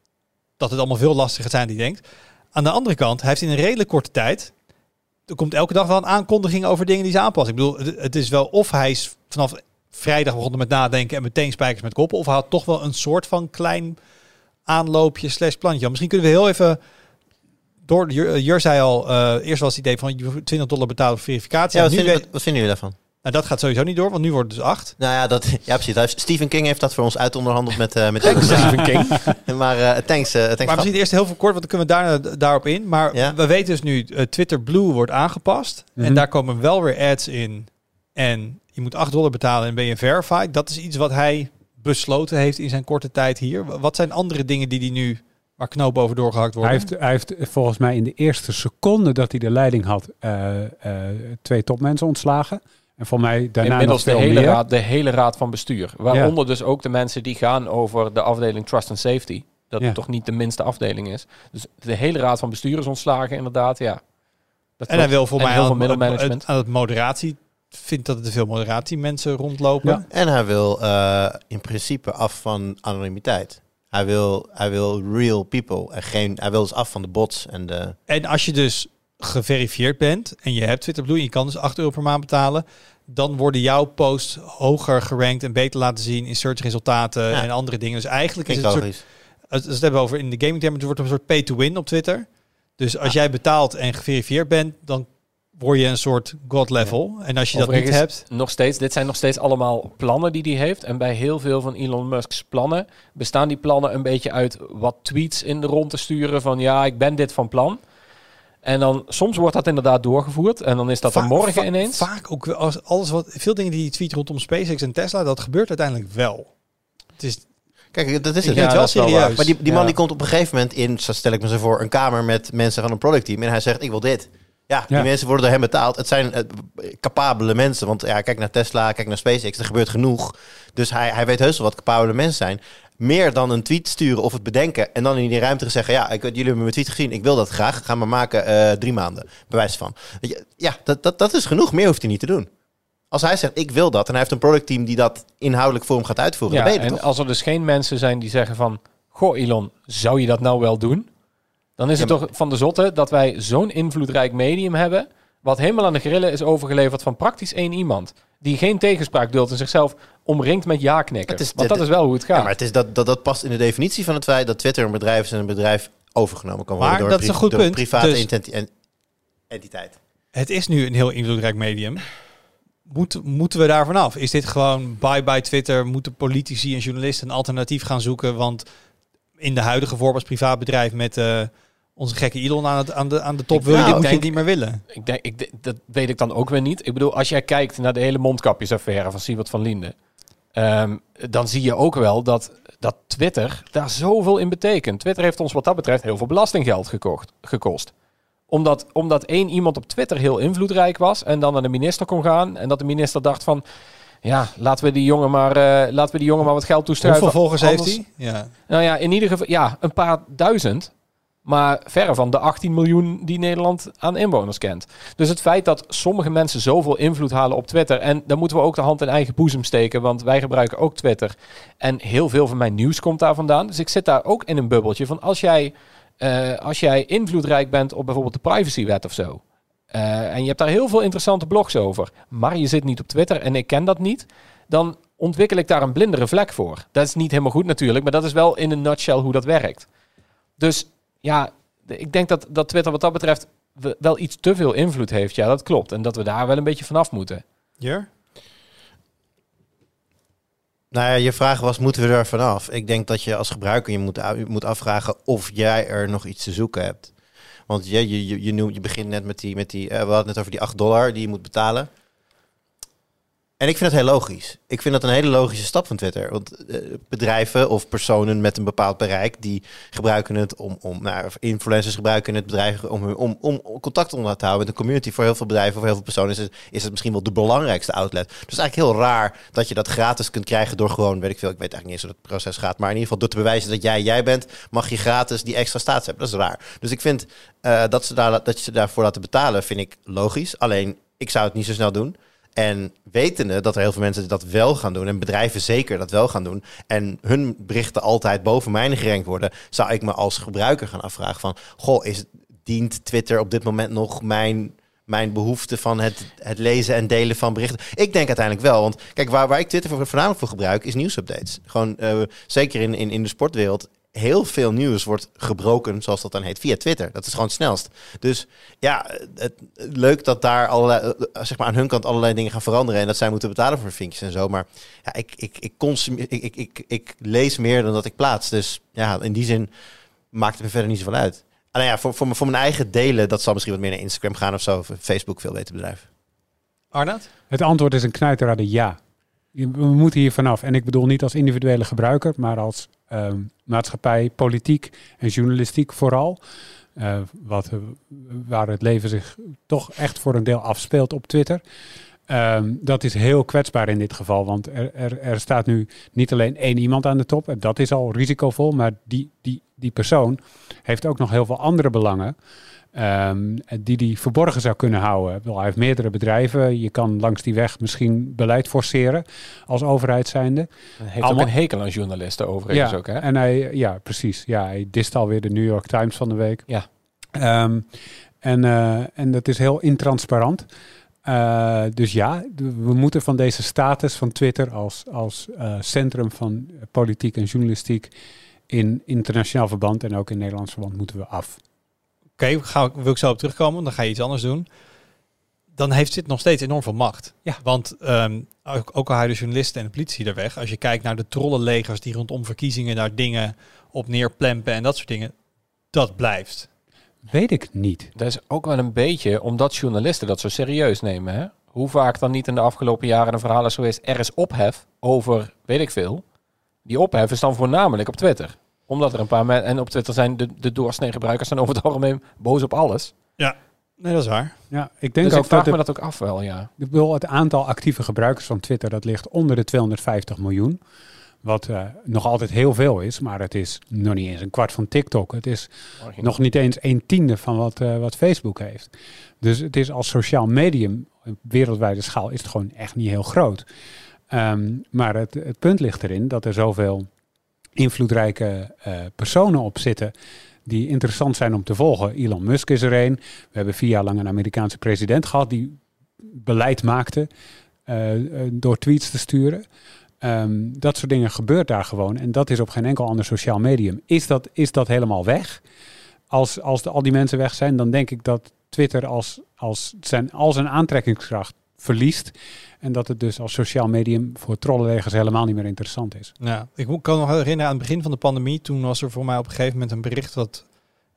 dat het allemaal veel lastiger zijn dan hij denkt. Aan de andere kant, hij heeft in een redelijk korte tijd, er komt elke dag wel een aankondiging over dingen die ze aanpassen. Ik bedoel, het is wel of hij is vanaf vrijdag begonnen met nadenken en meteen spijkers met koppen, of had toch wel een soort van klein aanloopje slash plantje. Misschien kunnen we heel even door, Jur, Jur zei al, eh, eerst was het idee van je hoeft 20 dollar betalen voor verificatie. Ja, En wat, nu vinden, weet- wat, wat vinden jullie daarvan? nou, dat gaat sowieso niet door, want nu wordt het dus 8. Nou ja, dat, ja precies. Stephen King heeft dat voor ons uitonderhandeld met, eh met. Stephen King. Maar eh thanks, eh thanks. Maar misschien eerst heel veel kort, want dan kunnen we daarna, daarop in. Maar Ja. we weten dus nu, eh, Twitter Blue wordt aangepast. En Mhm. daar komen wel weer ads in. En je moet 8 dollar betalen en ben je verified. Dat is iets wat hij besloten heeft in zijn korte tijd hier. Wat zijn andere dingen die hij nu, waar knopen over doorgehakt Hij worden. heeft, hij heeft volgens mij in de eerste seconde dat hij de leiding had, eh, eh, twee topmensen ontslagen. En voor mij daarna Inmiddels nog de hele, meer. raad, de hele raad van bestuur. Waaronder dus ook de mensen die gaan over de afdeling Trust and Safety. Dat Ja. het toch niet de minste afdeling is. Dus de hele raad van bestuur is ontslagen, inderdaad. Ja. Dat en hij wil voor mij heel aan, veel het- middelmanagement. aan het moderatie. Vindt dat er te veel moderatie mensen rondlopen. Ja. En hij wil eh, in principe af van anonimiteit. Hij wil, hij wil real people. En geen, hij wil dus af van de bots en de... En als je dus geverifieerd bent en je hebt Twitter Blue en je kan dus 8 euro per maand betalen, dan worden jouw posts hoger gerankt en beter laten zien in searchresultaten Ja. en andere dingen. Dus eigenlijk is het een soort, als we het hebben over in de gaming termen, het wordt een soort pay to win op Twitter. Dus als jij betaalt en geverifieerd bent, dan word je een soort god level. En als je dat niet hebt, Nog steeds, dit zijn nog steeds allemaal plannen die hij heeft. En bij heel veel van Elon Musk's plannen bestaan die plannen een beetje uit wat tweets in de rond te sturen van ja, ik ben dit van plan. En dan soms wordt dat inderdaad doorgevoerd en dan is dat dan morgen va- ineens. Vaak ook wel als alles wat veel dingen die je tweet rondom SpaceX en Tesla, dat gebeurt uiteindelijk wel. Het is Kijk, dat is het. het wel dat is wel serieus. waar. Maar die, die man Ja. die komt op een gegeven moment in, zo stel ik me zo voor, een kamer met mensen van een productteam. En hij zegt, ik wil dit. Ja, die Ja. mensen worden door hem betaald. Het zijn capabele mensen. Want ja, kijk naar Tesla, kijk naar SpaceX. Er gebeurt genoeg. Dus hij, hij weet heus wel wat capabele mensen zijn. Meer dan een tweet sturen of het bedenken. En dan in die ruimte zeggen, ja, ik, jullie hebben mijn tweet gezien. Ik wil dat graag. Ga maar maken eh, drie maanden. Bewijs van. Ja, dat, dat, dat is genoeg. Meer hoeft hij niet te doen. Als hij zegt, ik wil dat. En hij heeft een productteam die dat inhoudelijk voor hem gaat uitvoeren. Ja, dan ben je en toch? als er dus geen mensen zijn die zeggen van... Goh Elon, zou je dat nou wel doen? Dan is het Ja, toch van de zotte dat wij zo'n invloedrijk medium hebben... wat helemaal aan de grillen is overgeleverd van praktisch één iemand. Die geen tegenspraak duldt en zichzelf omringt met ja-knikken. Want dat is wel hoe het gaat. Ja, maar het is dat, dat, dat past in de definitie van het feit dat Twitter een bedrijf is en een bedrijf overgenomen kan worden Maar door, dat is een goed door punt. private Dus- entiti- en- entiteit. Het is nu een heel invloedrijk medium. Moet, moeten we daar vanaf? Is dit gewoon bye-bye Twitter? Moeten politici en journalisten een alternatief gaan zoeken? Want in de huidige vorm als privaat bedrijf met eh, onze gekke Elon aan, het, aan, de, aan de top Ik- wil je nou, dit je niet meer willen. Ik denk, ik, dat weet ik dan ook weer niet. Ik bedoel, als jij kijkt naar de hele mondkapjesaffaire van Siebert van Linden, ehm, dan zie je ook wel dat, dat Twitter daar zoveel in betekent. Twitter heeft ons wat dat betreft heel veel belastinggeld gekocht, gekost. Omdat, omdat één iemand op Twitter heel invloedrijk was en dan naar de minister kon gaan en dat de minister dacht van, ja, laten we die jongen maar, eh, laten we die jongen maar wat geld toestuiven. Hoeveel volgers heeft hij? Ja. nou ja, in ieder geval, ja, een paar duizend. Maar verre van de 18 miljoen die Nederland aan inwoners kent. Dus het feit dat sommige mensen zoveel invloed halen op Twitter. En dan moeten we ook de hand in eigen boezem steken. Want wij gebruiken ook Twitter. En heel veel van mijn nieuws komt daar vandaan. Dus ik zit daar ook in een bubbeltje van als jij, eh, als jij invloedrijk bent op bijvoorbeeld de privacywet of zo. Eh, en je hebt daar heel veel interessante blogs over. Maar je zit niet op Twitter en ik ken dat niet. Dan ontwikkel ik daar een blindere vlek voor. Dat is niet helemaal goed natuurlijk. Maar dat is wel in een nutshell hoe dat werkt. Dus ja, ik denk dat, dat Twitter wat dat betreft we- wel iets te veel invloed heeft. Ja, dat klopt. En dat we daar wel een beetje vanaf moeten. Jur? Nou ja, je vraag was, moeten we er vanaf? Ik denk dat je als gebruiker je moet afvragen of jij er nog iets te zoeken hebt. Want je, je, je, je, begint net met die, met die eh, we hadden het net over die 8 dollar die je moet betalen. En ik vind het heel logisch. Ik vind dat een hele logische stap van Twitter. Want eh, bedrijven of personen met een bepaald bereik, die gebruiken het om, om nou, influencers gebruiken het bedrijf om, om, om contact onder te houden met de community. Voor heel veel bedrijven of heel veel personen is het, is het misschien wel de belangrijkste outlet. Dus eigenlijk heel raar dat je dat gratis kunt krijgen door gewoon, weet ik veel, ik weet eigenlijk niet eens hoe dat proces gaat, maar in ieder geval door te bewijzen dat jij jij bent, mag je gratis die extra staats hebben. Dat is raar. Dus ik vind eh, dat, ze daar, dat je ze daarvoor laten betalen, vind ik logisch. Alleen, ik zou het niet zo snel doen. En wetende dat er heel veel mensen dat wel gaan doen, en bedrijven zeker dat wel gaan doen, en hun berichten altijd boven mijne gerankt worden, zou ik me als gebruiker gaan afvragen van, goh, is, dient Twitter op dit moment nog mijn, mijn behoefte van het, het lezen en delen van berichten? Ik denk uiteindelijk wel, want kijk, waar, waar ik Twitter voor, voornamelijk voor gebruik, is nieuwsupdates. Gewoon, eh, zeker in, in, in de sportwereld, heel veel nieuws wordt gebroken, zoals dat dan heet, via Twitter. Dat is gewoon het snelst. Dus ja, het, leuk dat daar allerlei, eh, zeg maar aan hun kant allerlei dingen gaan veranderen en dat zij moeten betalen voor vinkjes en zo. Maar ja, ik, ik, ik, consumeer, ik, ik, ik, ik lees meer dan dat ik plaats. Dus ja, in die zin maakt het me verder niet zoveel uit. Nou ja, voor, voor, voor mijn eigen delen, dat zal misschien wat meer naar Instagram gaan of zo. Of Facebook, veel beter bedrijf. Arnoud? Het antwoord is een knijterade ja. We moeten hier vanaf. En ik bedoel niet als individuele gebruiker, maar als ehm, maatschappij, politiek en journalistiek vooral. Eh, wat, eh, waar het leven zich toch echt voor een deel afspeelt op Twitter. Ehm, dat is heel kwetsbaar in dit geval, want er, er, er staat nu niet alleen één iemand aan de top. En dat is al risicovol, maar die, die, die persoon heeft ook nog heel veel andere belangen. Ehm, die die verborgen zou kunnen houden. Bedoel, Hij heeft meerdere bedrijven. Je kan langs die weg misschien beleid forceren als overheid zijnde. Hij heeft Allemaal- ook een hekel aan journalisten overigens ja, ook, hè? En hij, ja, precies. Ja, hij dist alweer de New York Times van de week. Ja. Ehm, en, eh, en dat is heel intransparant. Eh, dus ja, we moeten van deze status van Twitter als, als eh, centrum van politiek en journalistiek in internationaal verband en ook in Nederlands verband moeten we af. Oké, ga ik- wil ik zo op terugkomen, dan ga je iets anders doen. Dan heeft dit nog steeds enorm veel macht. Ja. Want ehm, ook, ook al houden de journalisten en de politie er weg. Als je kijkt naar de trollenlegers die rondom verkiezingen daar dingen op neerplempen en dat soort dingen. Dat blijft. Weet ik niet. Dat is ook wel een beetje omdat journalisten dat zo serieus nemen. Hè? Hoe vaak dan niet in de afgelopen jaren een verhaal is geweest, er is ophef over, weet ik veel. Die ophef is dan voornamelijk op Twitter. Omdat er een paar mensen, en op Twitter zijn de, de doorsnee gebruikers zijn over het algemeen boos op alles. Nee, dat is waar. Ja, ik denk dus ook ik vraag dat me dat ook af wel, ja. ik bedoel, het aantal actieve gebruikers van Twitter dat ligt onder de 250 miljoen. Wat eh, nog altijd heel veel is, maar het is nog niet eens een kwart van TikTok. Het is nog niet eens een tiende van wat, eh, wat Facebook heeft. Dus het is als sociaal medium op wereldwijde schaal is het gewoon echt niet heel groot. Ehm, maar het, het punt ligt erin dat er zoveel invloedrijke eh, personen op zitten die interessant zijn om te volgen. Elon Musk is er een. We hebben vier jaar lang een Amerikaanse president gehad die beleid maakte eh, eh, door tweets te sturen. Ehm, dat soort dingen gebeurt daar gewoon. En dat is op geen enkel ander sociaal medium. Is dat, is dat helemaal weg? Als, als al die mensen weg zijn, dan denk ik dat Twitter als, als zijn, al zijn aantrekkingskracht verliest. En dat het dus als sociaal medium voor trollenlegers helemaal niet meer interessant is. Ja, ik moet- kan nog herinneren aan het begin van de pandemie. Toen was er voor mij op een gegeven moment een bericht dat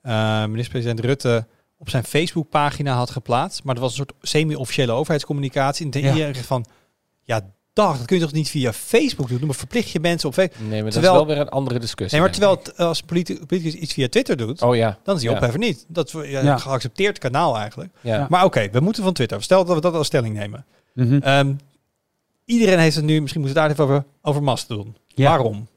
eh, minister-president Rutte op zijn Facebookpagina had geplaatst. Maar dat was een soort semi-officiële overheidscommunicatie. En toen Ja. iedereen van, ja, dag, dat kun je toch niet via Facebook doen? Dan verplicht je mensen op Facebook. Nee, maar dat is wel weer een andere discussie. Nee, maar terwijl het, als politi- politicus iets via Twitter doet. Oh ja. dan is die ja. ophef er niet. Dat is ja, Ja. een geaccepteerd kanaal eigenlijk. Maar oké, we moeten van Twitter. Stel dat we dat als stelling nemen. Mhm. Ehm, iedereen heeft het nu, misschien moeten we het daar even over, over Mastodon. Ja. Waarom?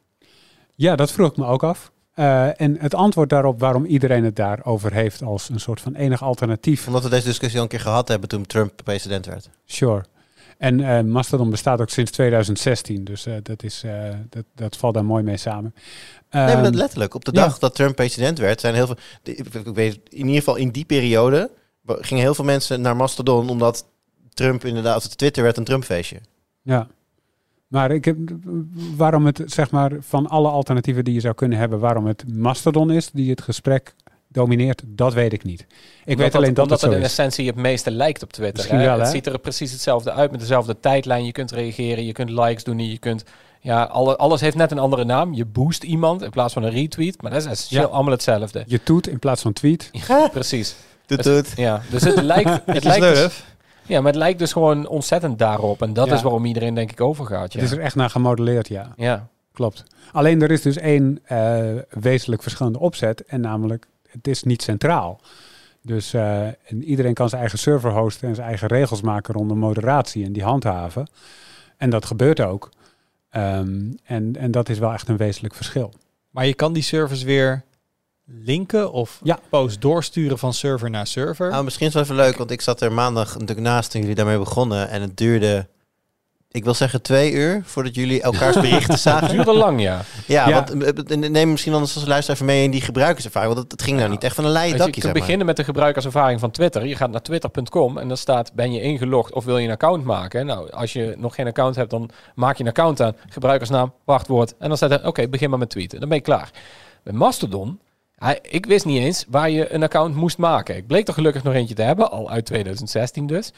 Ja, dat vroeg ik me ook af. Eh, en het antwoord daarop waarom iedereen het daarover heeft als een soort van enig alternatief. Omdat we deze discussie al een keer gehad hebben toen Trump president werd. Sure. En eh, Mastodon bestaat ook sinds 2016, dus eh, dat, is, eh, dat, dat valt daar mooi mee samen. nee, maar dat Ehm, letterlijk. Op de ja. dag dat Trump president werd, zijn heel veel. Ik weet, in ieder geval in die periode gingen heel veel mensen naar Mastodon omdat Trump inderdaad, Twitter werd, een Trumpfeestje. Ja. Maar ik heb, waarom het, zeg maar, van alle alternatieven die je zou kunnen hebben, waarom het Mastodon is die het gesprek domineert, dat weet ik niet. Ik Omdat weet alleen dat omdat het zo in is. essentie het meeste lijkt op Twitter. Misschien hè? wel, Het ziet er precies hetzelfde uit met dezelfde tijdlijn. Je kunt reageren, je kunt likes doen, je kunt... Ja, alle, alles heeft net een andere naam. Je boost iemand in plaats van een retweet. Maar dat is essentieel Ja. allemaal hetzelfde. Je toet in plaats van tweet. Precies. Doet, Het- doet. Ja, dus het lijkt, het lijkt dus, ja, maar het lijkt dus gewoon ontzettend daarop. En dat Ja. is waarom iedereen denk ik overgaat. Ja. Het is er echt naar gemodelleerd, ja. ja. Klopt. Alleen er is dus één eh, wezenlijk verschillende opzet. En namelijk, het is niet centraal. Dus eh, en iedereen kan zijn eigen server hosten en zijn eigen regels maken rondom moderatie en die handhaven. En dat gebeurt ook. Ehm, en, en dat is wel echt een wezenlijk verschil. Maar je kan die servers weer linken of Ja. post doorsturen van server naar server. Nou, misschien is het wel even leuk, want ik zat er maandag natuurlijk naast toen jullie daarmee begonnen. En het duurde, ik wil zeggen twee uur, voordat jullie elkaars berichten Het zagen. duurde lang, ja. Ja, Ja. want eh, eh, neem misschien anders als luisteraar even mee in die gebruikerservaring. Want het, het ging nou niet echt van een leien dakje, je kunt zeg maar. beginnen met de gebruikerservaring van Twitter. Je gaat naar twitter.com en dan staat ben je ingelogd of wil je een account maken. Nou, als je nog geen account hebt, dan maak je een account aan. Gebruikersnaam, wachtwoord. En dan staat er, oké, begin maar met tweeten. Dan ben je klaar. Bij Mastodon, hij, ik wist niet eens waar je een account moest maken. Ik bleek er gelukkig nog eentje te hebben, al uit 2016 dus.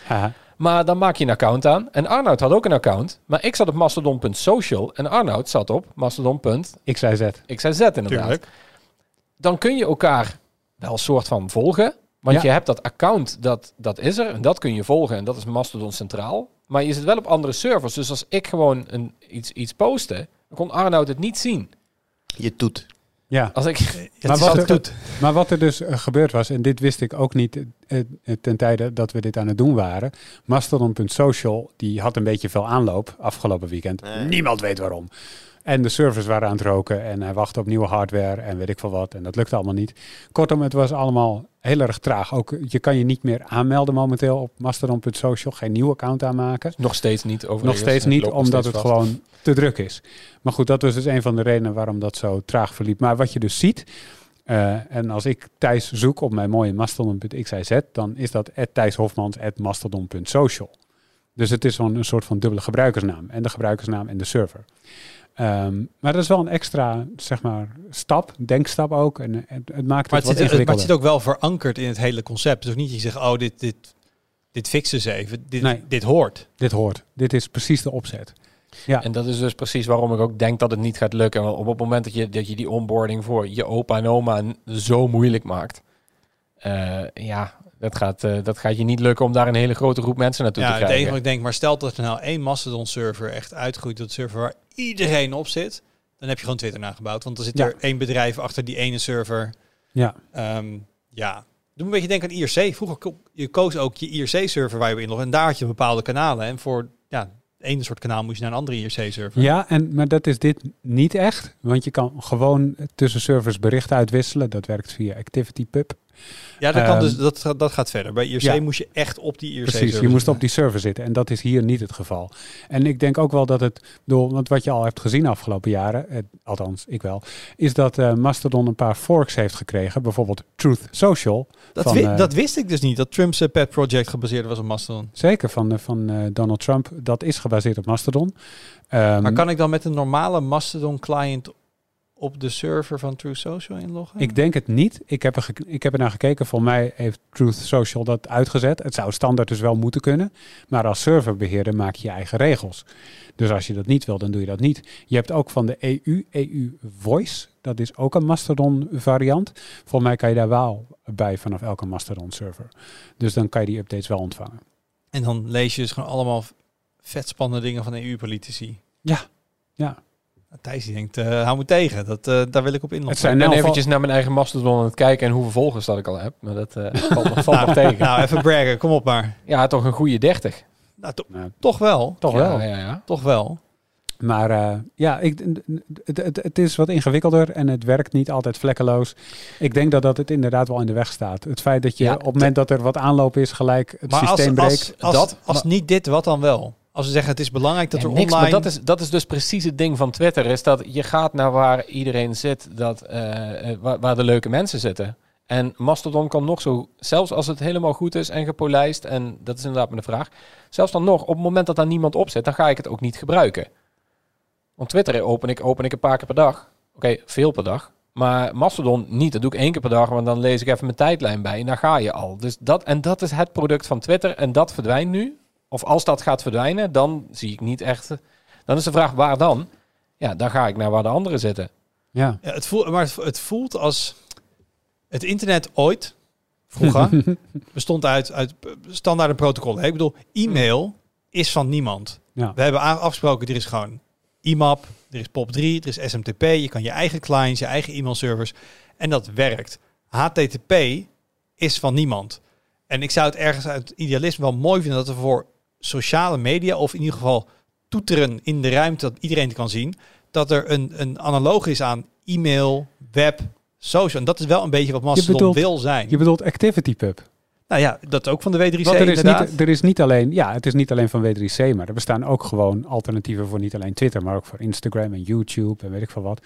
Maar dan maak je een account aan. En Arnoud had ook een account. Maar ik zat op mastodon.social en Arnoud zat op mastodon.xyz Ik zei zet. inderdaad Tuurlijk. dan kun je elkaar wel een soort van volgen. Want Ja. je hebt dat account, dat, dat is er. En dat kun je volgen. En dat is Mastodon Centraal. Maar je zit wel op andere servers. Dus als ik gewoon een, iets, iets postte, dan kon Arnoud het niet zien. Je toet. Ja, Als ik, Ja, Maar wat er- doet. maar wat er dus eh, gebeurd was, en dit wist ik ook niet eh, eh, ten tijde dat we dit aan het doen waren. Mastodon.social, die had een beetje veel aanloop afgelopen weekend. Nee. Niemand weet waarom. En de servers waren aan het roken en hij wachtte op nieuwe hardware en weet ik veel wat. En dat lukte allemaal niet. Kortom, het was allemaal heel erg traag. Ook, je kan je niet meer aanmelden momenteel op Mastodon.social. Geen nieuw account aanmaken. nog steeds niet over. Nog steeds niet, omdat het gewoon te druk is. Maar goed, dat was dus een van de redenen waarom dat zo traag verliep. Maar wat je dus ziet, eh, en als ik Thijs zoek op mijn mooie mastodon.xyz, dan is dat thijshofmans.mastodon.social. Dus het is zo'n een soort van dubbele gebruikersnaam. En de gebruikersnaam en de server. Ehm, maar dat is wel een extra, zeg maar, stap, denkstap ook. En eh, het, het maakt Maar het, het, wat zit, het, maar het zit ook wel verankerd in het hele concept. Dus ook niet dat je zegt, oh, dit, dit, dit fixen ze even. Dit, Nee. dit hoort. Dit hoort. Dit is precies de opzet. Ja. En dat is dus precies waarom ik ook denk dat het niet gaat lukken. Want op het moment dat je, dat je die onboarding voor je opa en oma zo moeilijk maakt. eh, ja, dat gaat, eh, dat gaat je niet lukken om daar een hele grote groep mensen naartoe Ja, te het enige krijgen. wat ik denk, maar stel dat er nou één Mastodon-server echt uitgroeit tot server waar iedereen op zit, dan heb je gewoon Twitter nagebouwd. Want dan zit Ja. er één bedrijf achter die ene server. Ja. Ehm, ja, doe een beetje denken aan IRC. Vroeger ko- je koos ook je IRC-server waar je op inlogde en daar had je bepaalde kanalen. En voor ja, ene soort kanaal moest je naar een andere IRC-server. Ja, en, maar dat is dit niet echt. Want je kan gewoon tussen servers berichten uitwisselen. Dat werkt via ActivityPub. Ja, dat, kan Ehm, dus, dat, gaat- dat gaat verder. Bij IRC Ja. moest je echt op die IRC-server Precies, je moest op die server zitten. En dat is hier niet het geval. En ik denk ook wel dat het, door, want wat je al hebt gezien afgelopen jaren, eh, althans ik wel, is dat eh, Mastodon een paar forks heeft gekregen. Bijvoorbeeld Truth Social. Dat, van, wi- eh, dat wist ik dus niet, dat Trump's pet project gebaseerd was op Mastodon. Zeker van, van Donald Trump. Dat is gebaseerd op Mastodon. Ehm, Maar kan ik dan met een normale Mastodon client op de server van True Social inloggen? Ik denk het niet. Ik heb, er ik heb er naar gekeken. Voor mij heeft Truth Social dat uitgezet. Het zou standaard dus wel moeten kunnen. Maar als serverbeheerder maak je je eigen regels. Dus als je dat niet wil, dan doe je dat niet. Je hebt ook van de EU, EU Voice. Dat is ook een Mastodon variant. Volgens mij kan je daar wel bij vanaf elke Mastodon server. Dus dan kan je die updates wel ontvangen. En dan lees je dus gewoon allemaal vet spannende dingen van EU-politici. Ja, ja. Thijs die denkt, eh, hou me tegen. Dat, eh, daar wil ik op inloggen. Het zijn Ik ben nou eventjes naar mijn eigen Mastodon aan het kijken en hoeveel volgers dat ik al heb. Maar dat eh, valt, nog- valt nog tegen. Nou, even braggen. Kom op maar. Ja, toch een goede 30. Nou, to- Nou, toch wel. toch ja, wel. Ja, ja. Toch wel. Maar eh, ja, ik, het, het, het is wat ingewikkelder en het werkt niet altijd vlekkeloos. Ik denk dat dat het inderdaad wel in de weg staat. Het feit dat je Ja, op het moment dat er wat aanloop is, gelijk het Maar als, systeem breekt. als, als, Dat- als niet dit, wat dan wel? Als we zeggen het is belangrijk dat Ja, er niks, online... maar dat is, dat is dus precies het ding van Twitter. Is dat je gaat naar waar iedereen zit, dat, eh, eh, waar, waar de leuke mensen zitten. En Mastodon kan nog zo, zelfs als het helemaal goed is en gepolijst, en dat is inderdaad mijn vraag, zelfs dan nog, op het moment dat daar niemand op zit, dan ga ik het ook niet gebruiken. Want Twitter open ik, open ik een paar keer per dag. Oké, veel per dag. Maar Mastodon niet. Dat doe ik één keer per dag, want dan lees ik even mijn tijdlijn bij en daar ga je al. Dus dat, en dat is het product van Twitter en dat verdwijnt nu. Of als dat gaat verdwijnen, dan zie ik niet echt. Dan is de vraag waar dan? Ja, dan ga ik naar waar de anderen zitten. Ja. Ja, het voelt, maar het, voelt als het internet ooit, vroeger, bestond uit, uit standaard protocollen. Ik bedoel, e-mail is van niemand. Ja. We hebben afgesproken, er is gewoon IMAP, er is POP3, er is SMTP. Je kan je eigen clients, je eigen e-mailservers. En dat werkt. HTTP is van niemand. En ik zou het ergens uit idealisme wel mooi vinden dat we voor sociale media, of in ieder geval toeteren in de ruimte dat iedereen het kan zien, dat er een, een analoog is aan e-mail, web, social. En dat is wel een beetje wat Mastodon bedoelt- wil zijn. Je bedoelt ActivityPub. nou ja, dat ook van de W3C Want er is, inderdaad. niet, er is niet alleen, ja, het is niet alleen van W3C, maar er bestaan ook gewoon alternatieven voor niet alleen Twitter, maar ook voor Instagram en YouTube en weet ik veel wat.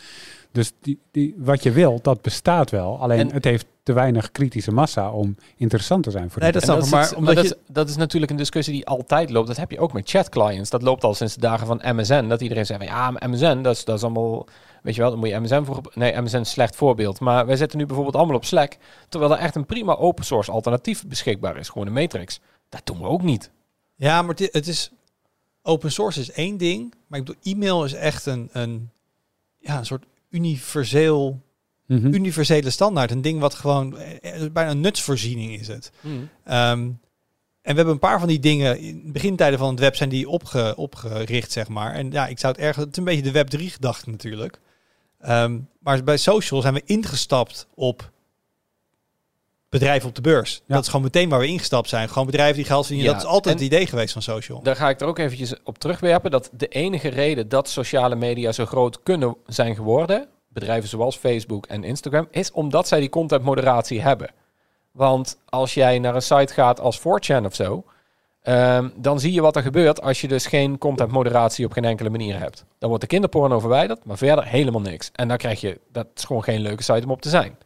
Dus die, die, wat je wil, dat bestaat wel. Alleen En- het heeft te weinig kritische massa om interessant te zijn voor Nee, iedereen. dat is maar omdat dat, is, dat is natuurlijk een discussie die altijd loopt. Dat heb je ook met chatclients. Dat loopt al sinds de dagen van MSN. Dat iedereen zegt, van, ja, MSN, dat is, dat is allemaal... Weet je wel, dan moet je MSN voor... Nee, MSN is een slecht voorbeeld. Maar wij zitten nu bijvoorbeeld allemaal op Slack. Terwijl er echt een prima open source alternatief beschikbaar is. Gewoon een matrix. Dat doen we ook niet. Ja, maar het- het is open source is één ding, maar ik bedoel, e-mail is echt een, een, ja, een soort universeel, Mhm. universele standaard. Een ding wat gewoon eh, eh, bijna een nutsvoorziening is het. Ehm, en we hebben een paar van die dingen in de begintijden van het web zijn die opge, opgericht, zeg maar. En ja, ik zou het erg, het is een beetje de Web 3 gedachte natuurlijk. Ehm, maar bij social zijn we ingestapt op bedrijven op de beurs. Ja. Dat is gewoon meteen waar we ingestapt zijn. Gewoon bedrijven die geld verdienen. Ja, Dat is altijd en- het idee geweest van social. Daar ga ik er ook eventjes op terugwerpen. Dat de enige reden dat sociale media zo groot kunnen zijn geworden, bedrijven zoals Facebook en Instagram, is omdat zij die contentmoderatie hebben. Want als jij naar een site gaat als 4chan of zo, ehm, dan zie je wat er gebeurt als je dus geen contentmoderatie op geen enkele manier hebt. Dan wordt de kinderporno verwijderd, maar verder helemaal niks. En dan krijg je, dat is gewoon geen leuke site om op te zijn.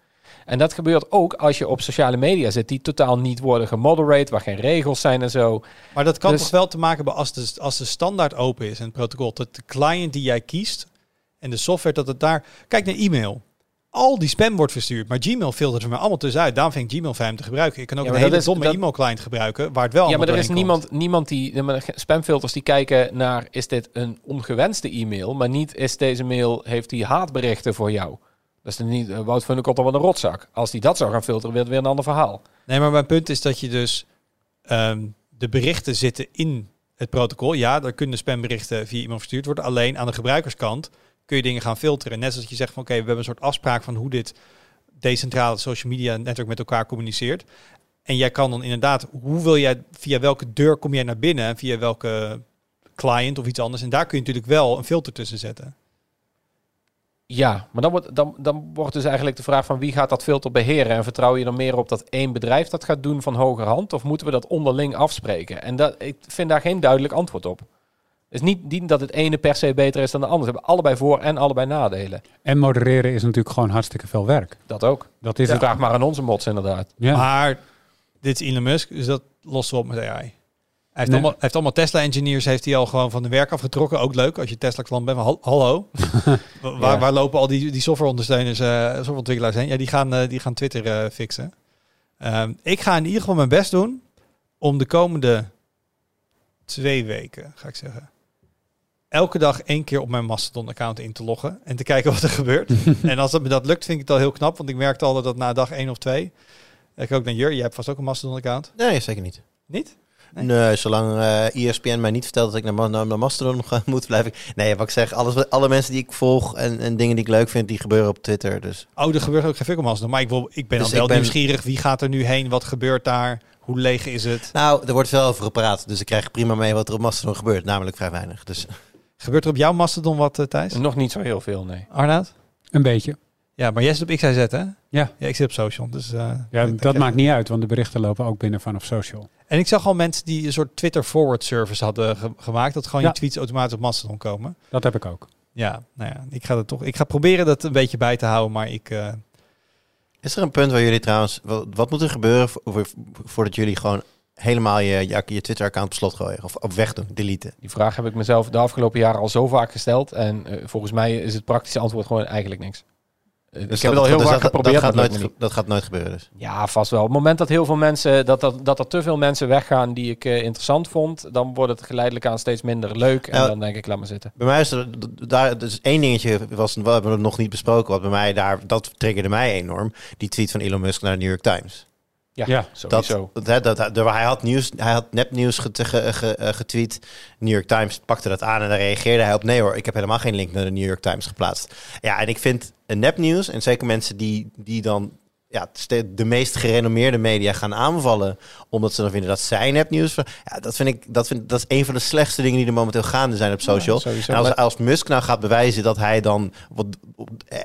En dat gebeurt ook als je op sociale media zit die totaal niet worden gemoderate, waar geen regels zijn en zo. Maar dat kan Dus- toch wel te maken hebben als de, als de standaard open is en het protocol. Dat de client die jij kiest en de software, dat het daar... Kijk naar e-mail. Al die spam wordt verstuurd, maar Gmail filtert er maar allemaal tussenuit. Daarom vind ik Gmail fijn te gebruiken. Ik kan ook Ja, een hele is- domme dat- e-mail client gebruiken, waar het wel Ja, maar er is komt. niemand, niemand die, spamfilters die kijken naar, is dit een ongewenste e-mail, maar niet is deze mail, heeft die haatberichten voor jou. Dat is niet, uh, Wout Funnekot dan wel een rotzak. Als die dat zou gaan filteren, weer, weer een ander verhaal. Nee, maar mijn punt is dat je dus ehm, de berichten zitten in het protocol. Ja, er kunnen spamberichten via iemand verstuurd worden. Alleen aan de gebruikerskant kun je dingen gaan filteren. Net zoals je zegt van oké, we hebben een soort afspraak van hoe dit decentrale social media netwerk met elkaar communiceert. En jij kan dan inderdaad, hoe wil jij, via welke deur kom jij naar binnen en via welke client of iets anders. En daar kun je natuurlijk wel een filter tussen zetten. Ja, maar dan wordt, dan, dan wordt dus eigenlijk de vraag van wie gaat dat filter beheren? En vertrouw je er meer op dat één bedrijf dat gaat doen van hogerhand? Of moeten we dat onderling afspreken? En dat, ik vind daar geen duidelijk antwoord op. Het is niet, niet dat het ene per se beter is dan de ander. Ze hebben allebei voor- en allebei nadelen. En modereren is natuurlijk gewoon hartstikke veel werk. Dat ook. Dat is Ja. het. Vraag maar aan onze mods inderdaad. Ja. Maar dit is Elon Musk, dus dat lost we op met AI. Hij heeft, Nee. allemaal, heeft allemaal Tesla-engineers heeft hij al gewoon van de werk afgetrokken. Ook leuk als je Tesla-klant bent. Maar hallo, Wa- waar, waar lopen al die, die softwareondersteuners, eh softwareontwikkelaars heen? Ja, die gaan, eh, die gaan Twitter eh, fixen. Ehm, ik ga in ieder geval mijn best doen om de komende twee weken, ga ik zeggen, elke dag één keer op mijn Mastodon-account in te loggen en te kijken wat er gebeurt. en als dat me dat lukt, vind ik het al heel knap, want ik merkte al dat dat na dag één of twee. Ik ook naar Jur, jij hebt vast ook een Mastodon-account. Nee, zeker niet. Niet? Nee. Nee, zolang eh ESPN mij niet vertelt dat ik naar, naar, naar Mastodon moet, blijf ik... Nee, wat ik zeg, alles, alle mensen die ik volg en, en dingen die ik leuk vind, die gebeuren op Twitter. Dus Oh, er gebeurt ook geen fuck om Mastodon. Maar ik, wil, ik ben Dus dan wel ben- nieuwsgierig. Wie gaat er nu heen? Wat gebeurt daar? Hoe leeg is het? Nou, er wordt veel over gepraat, dus ik krijg prima mee wat er op Mastodon gebeurt, namelijk vrij weinig. Dus Gebeurt er op jouw Mastodon wat, eh, Thijs? Nog niet zo heel veel, nee. Arnoud? Een beetje. Ja, maar jij zit op XIZ, hè? Ja. Ja, ik zit op social. Dus, eh, Ja, dat maakt niet uit, want de berichten lopen ook binnen vanaf social. En ik zag al mensen die een soort Twitter forward service hadden ge- gemaakt. Dat gewoon Ja. je tweets automatisch op Mastodon komen. Dat heb ik ook. Ja, nou ja, ik ga er toch. Ik ga proberen dat een beetje bij te houden, maar ik. eh, is er een punt waar jullie trouwens... Wat, wat moet er gebeuren vo- vo- voordat jullie gewoon helemaal je, je, je Twitter-account op slot gooien? Of op weg doen, deleten? Die vraag heb ik mezelf de afgelopen jaren al zo vaak gesteld. En eh, volgens mij is het praktische antwoord gewoon eigenlijk niks. Eh, ik Dus heb dat- het al heel dus vaak dat, geprobeerd. Dat gaat, nooit, dat gaat nooit gebeuren dus. Ja, vast wel. Op het moment dat heel veel mensen, dat, dat, dat er te veel mensen weggaan die ik eh, interessant vond, dan wordt het geleidelijk aan steeds minder leuk. En Ja. dan denk ik, laat maar zitten. Bij mij is er daar dus één dingetje was we hebben het nog niet besproken wat bij mij daar dat triggerde mij enorm die tweet van Elon Musk naar de New York Times. Ja, sowieso. dat, dat, dat- hij had nieuws, hij had nepnieuws get- ge- ge- eh, getweet. New York Times pakte dat aan en daar reageerde hij op. Nee hoor, ik heb helemaal geen link naar de New York Times geplaatst. Ja, en ik vind nepnieuws en zeker mensen die, die dan ja, de meest gerenommeerde media gaan aanvallen omdat ze dan vinden dat zij nepnieuws. Ja, dat vind ik dat vind dat is een van de slechtste dingen die er momenteel gaande zijn op social. Ja, sowieso. En als, als Musk nou gaat bewijzen dat hij dan wat,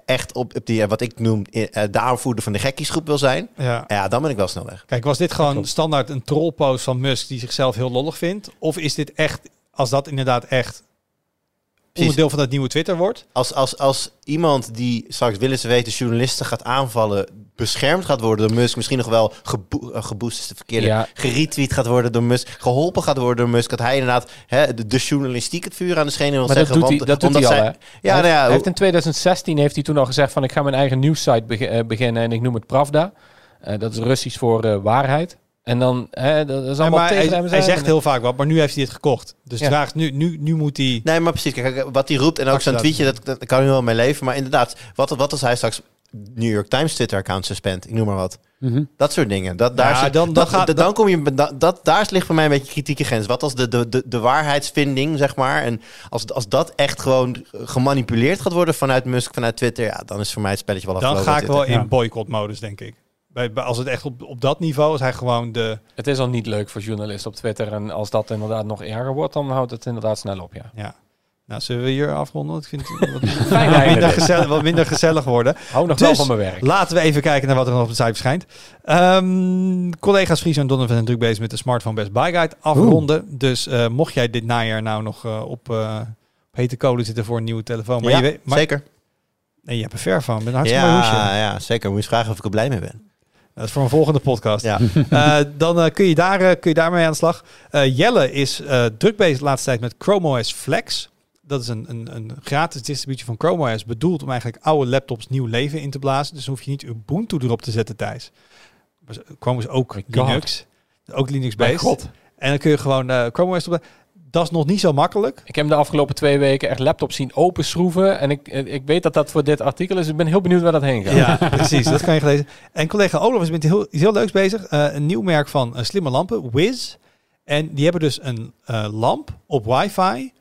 echt op, op die, eh, wat ik noem, eh, de aanvoerder van de gekkiesgroep wil zijn, ja. ja, dan ben ik wel snel weg. Kijk, was dit gewoon standaard een trollpost van Musk die zichzelf heel lollig vindt? Of is dit echt, als dat inderdaad echt onderdeel van dat nieuwe Twitter wordt? Als, als, als iemand die straks willen ze weten journalisten gaat aanvallen, beschermd gaat worden door Musk, misschien nog wel gebo eh, geboost is de verkeerde, Ja. geretweet gaat worden door Musk, geholpen gaat worden door Musk, dat hij inderdaad hè, de, de journalistiek het vuur aan de schenen wil Maar dat zeggen. doet hij, dat doet omdat hij al, zij- hè? Ja, hij, nou ja, hij heeft in 2016 heeft hij toen al gezegd van ik ga mijn eigen nieuwssite beg- eh, beginnen en ik noem het Pravda. Eh, dat is Russisch voor eh, waarheid. En dan, hè, dat is allemaal tegen hij, hem hij zijn. zegt heel vaak wat, maar nu heeft hij het gekocht. Dus Ja. de vraag is nu, nu, nu moet hij... Nee, maar precies. Kijk, wat hij roept en ook zo'n Actie tweetje, dat, dat kan nu wel mee leven. Maar inderdaad, wat, wat als hij straks New York Times Twitter-account suspend? Ik noem maar wat. Mhm. Dat soort dingen. Dat, daar Ja, zit- dan- dan dat, gaat- dan, dan kom je, dat, dat, daar ligt voor mij een beetje kritieke grens. Wat als de, de, de, de waarheidsvinding, zeg maar. En als, als dat echt gewoon gemanipuleerd gaat worden vanuit Musk, vanuit Twitter. Ja, dan is voor mij het spelletje wel Dan afgelopen. ga ik wel in boycott-modus, denk ik. Bij, bij- als het echt op, op dat niveau is, hij gewoon de... Het is al niet leuk voor journalisten op Twitter. En als dat inderdaad nog erger wordt, dan houdt het inderdaad snel op, ja. Ja. Nou, zullen we hier afronden? Ik vind het wat, minder, gezellig, wat minder gezellig worden. Hou nog Dus- wel van mijn werk. Laten we even kijken naar wat er nog op de site verschijnt. Ehm, collega's Fries en Donovan zijn druk bezig met de Smartphone Best Buy Guide afronden. Dus eh, mocht jij dit najaar nou nog eh, op, eh, op hete kolen zitten voor een nieuwe telefoon. Maar ja, je weet, maar, zeker. Nee, je hebt er ver van. Ben hartstikke hoesje. Ja, ja, zeker. Moet je eens vragen of ik er blij mee ben. Dat is voor een volgende podcast. Ja. Dan kun, je daar, kun je daarmee aan de slag. Jelle is druk bezig de laatste tijd met Chrome OS Flex. Dat is een, een, een gratis distributie van Chrome OS. Bedoeld om eigenlijk oude laptops nieuw leven in te blazen. Dus dan hoef je niet Ubuntu erop te zetten, Thijs. Chrome is ook My God. Linux. Ook Linux-based. En dan kun je gewoon eh, Chrome OS op. Dat is nog niet zo makkelijk. Ik heb de afgelopen twee weken echt laptops zien openschroeven. En ik, ik weet dat dat voor dit artikel is. Ik ben heel benieuwd waar dat heen gaat. Ja, precies. Dat kan je gelezen. En collega Olaf is met heel, iets heel leuks bezig. Eh, een nieuw merk van eh, slimme lampen, Wiz. En die hebben dus een eh, lamp op wifi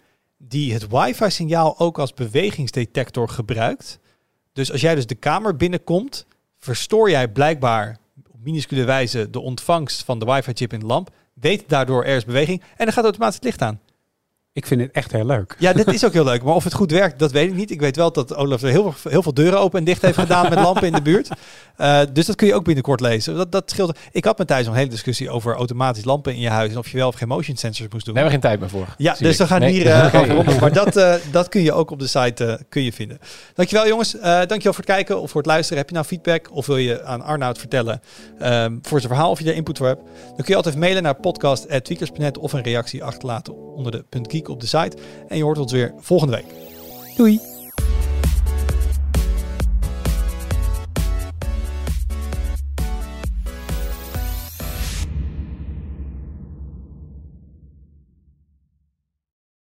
die het wifi-signaal ook als bewegingsdetector gebruikt. Dus als jij dus de kamer binnenkomt, verstoor jij blijkbaar op minuscule wijze de ontvangst van de wifi-chip in de lamp. Weet daardoor er is beweging en dan gaat automatisch het licht aan. Ik vind het echt heel leuk. Ja, dit is ook heel leuk. Maar of het goed werkt, dat weet ik niet. Ik weet wel dat Olaf er heel, veel- heel veel deuren open en dicht heeft gedaan met lampen in de buurt. Eh, dus dat kun je ook binnenkort lezen. Dat, dat scheelt. Ik had met Thijs nog een hele discussie over automatisch lampen in je huis. En of je wel of geen motion sensors moest doen. Daar hebben we geen tijd meer voor. Ja, dus we gaan Nee. hier eh. Maar dat, eh, dat kun je ook op de site eh, kun je vinden. Dankjewel jongens. Eh dankjewel voor het kijken of voor het luisteren. Heb je nou feedback of wil je aan Arnoud vertellen ehm, voor zijn verhaal of je daar input voor hebt? Dan kun je altijd mailen naar podcast.tweakers.net of een reactie achterlaten onder de .geek op de site. En je hoort ons weer volgende week. Doei!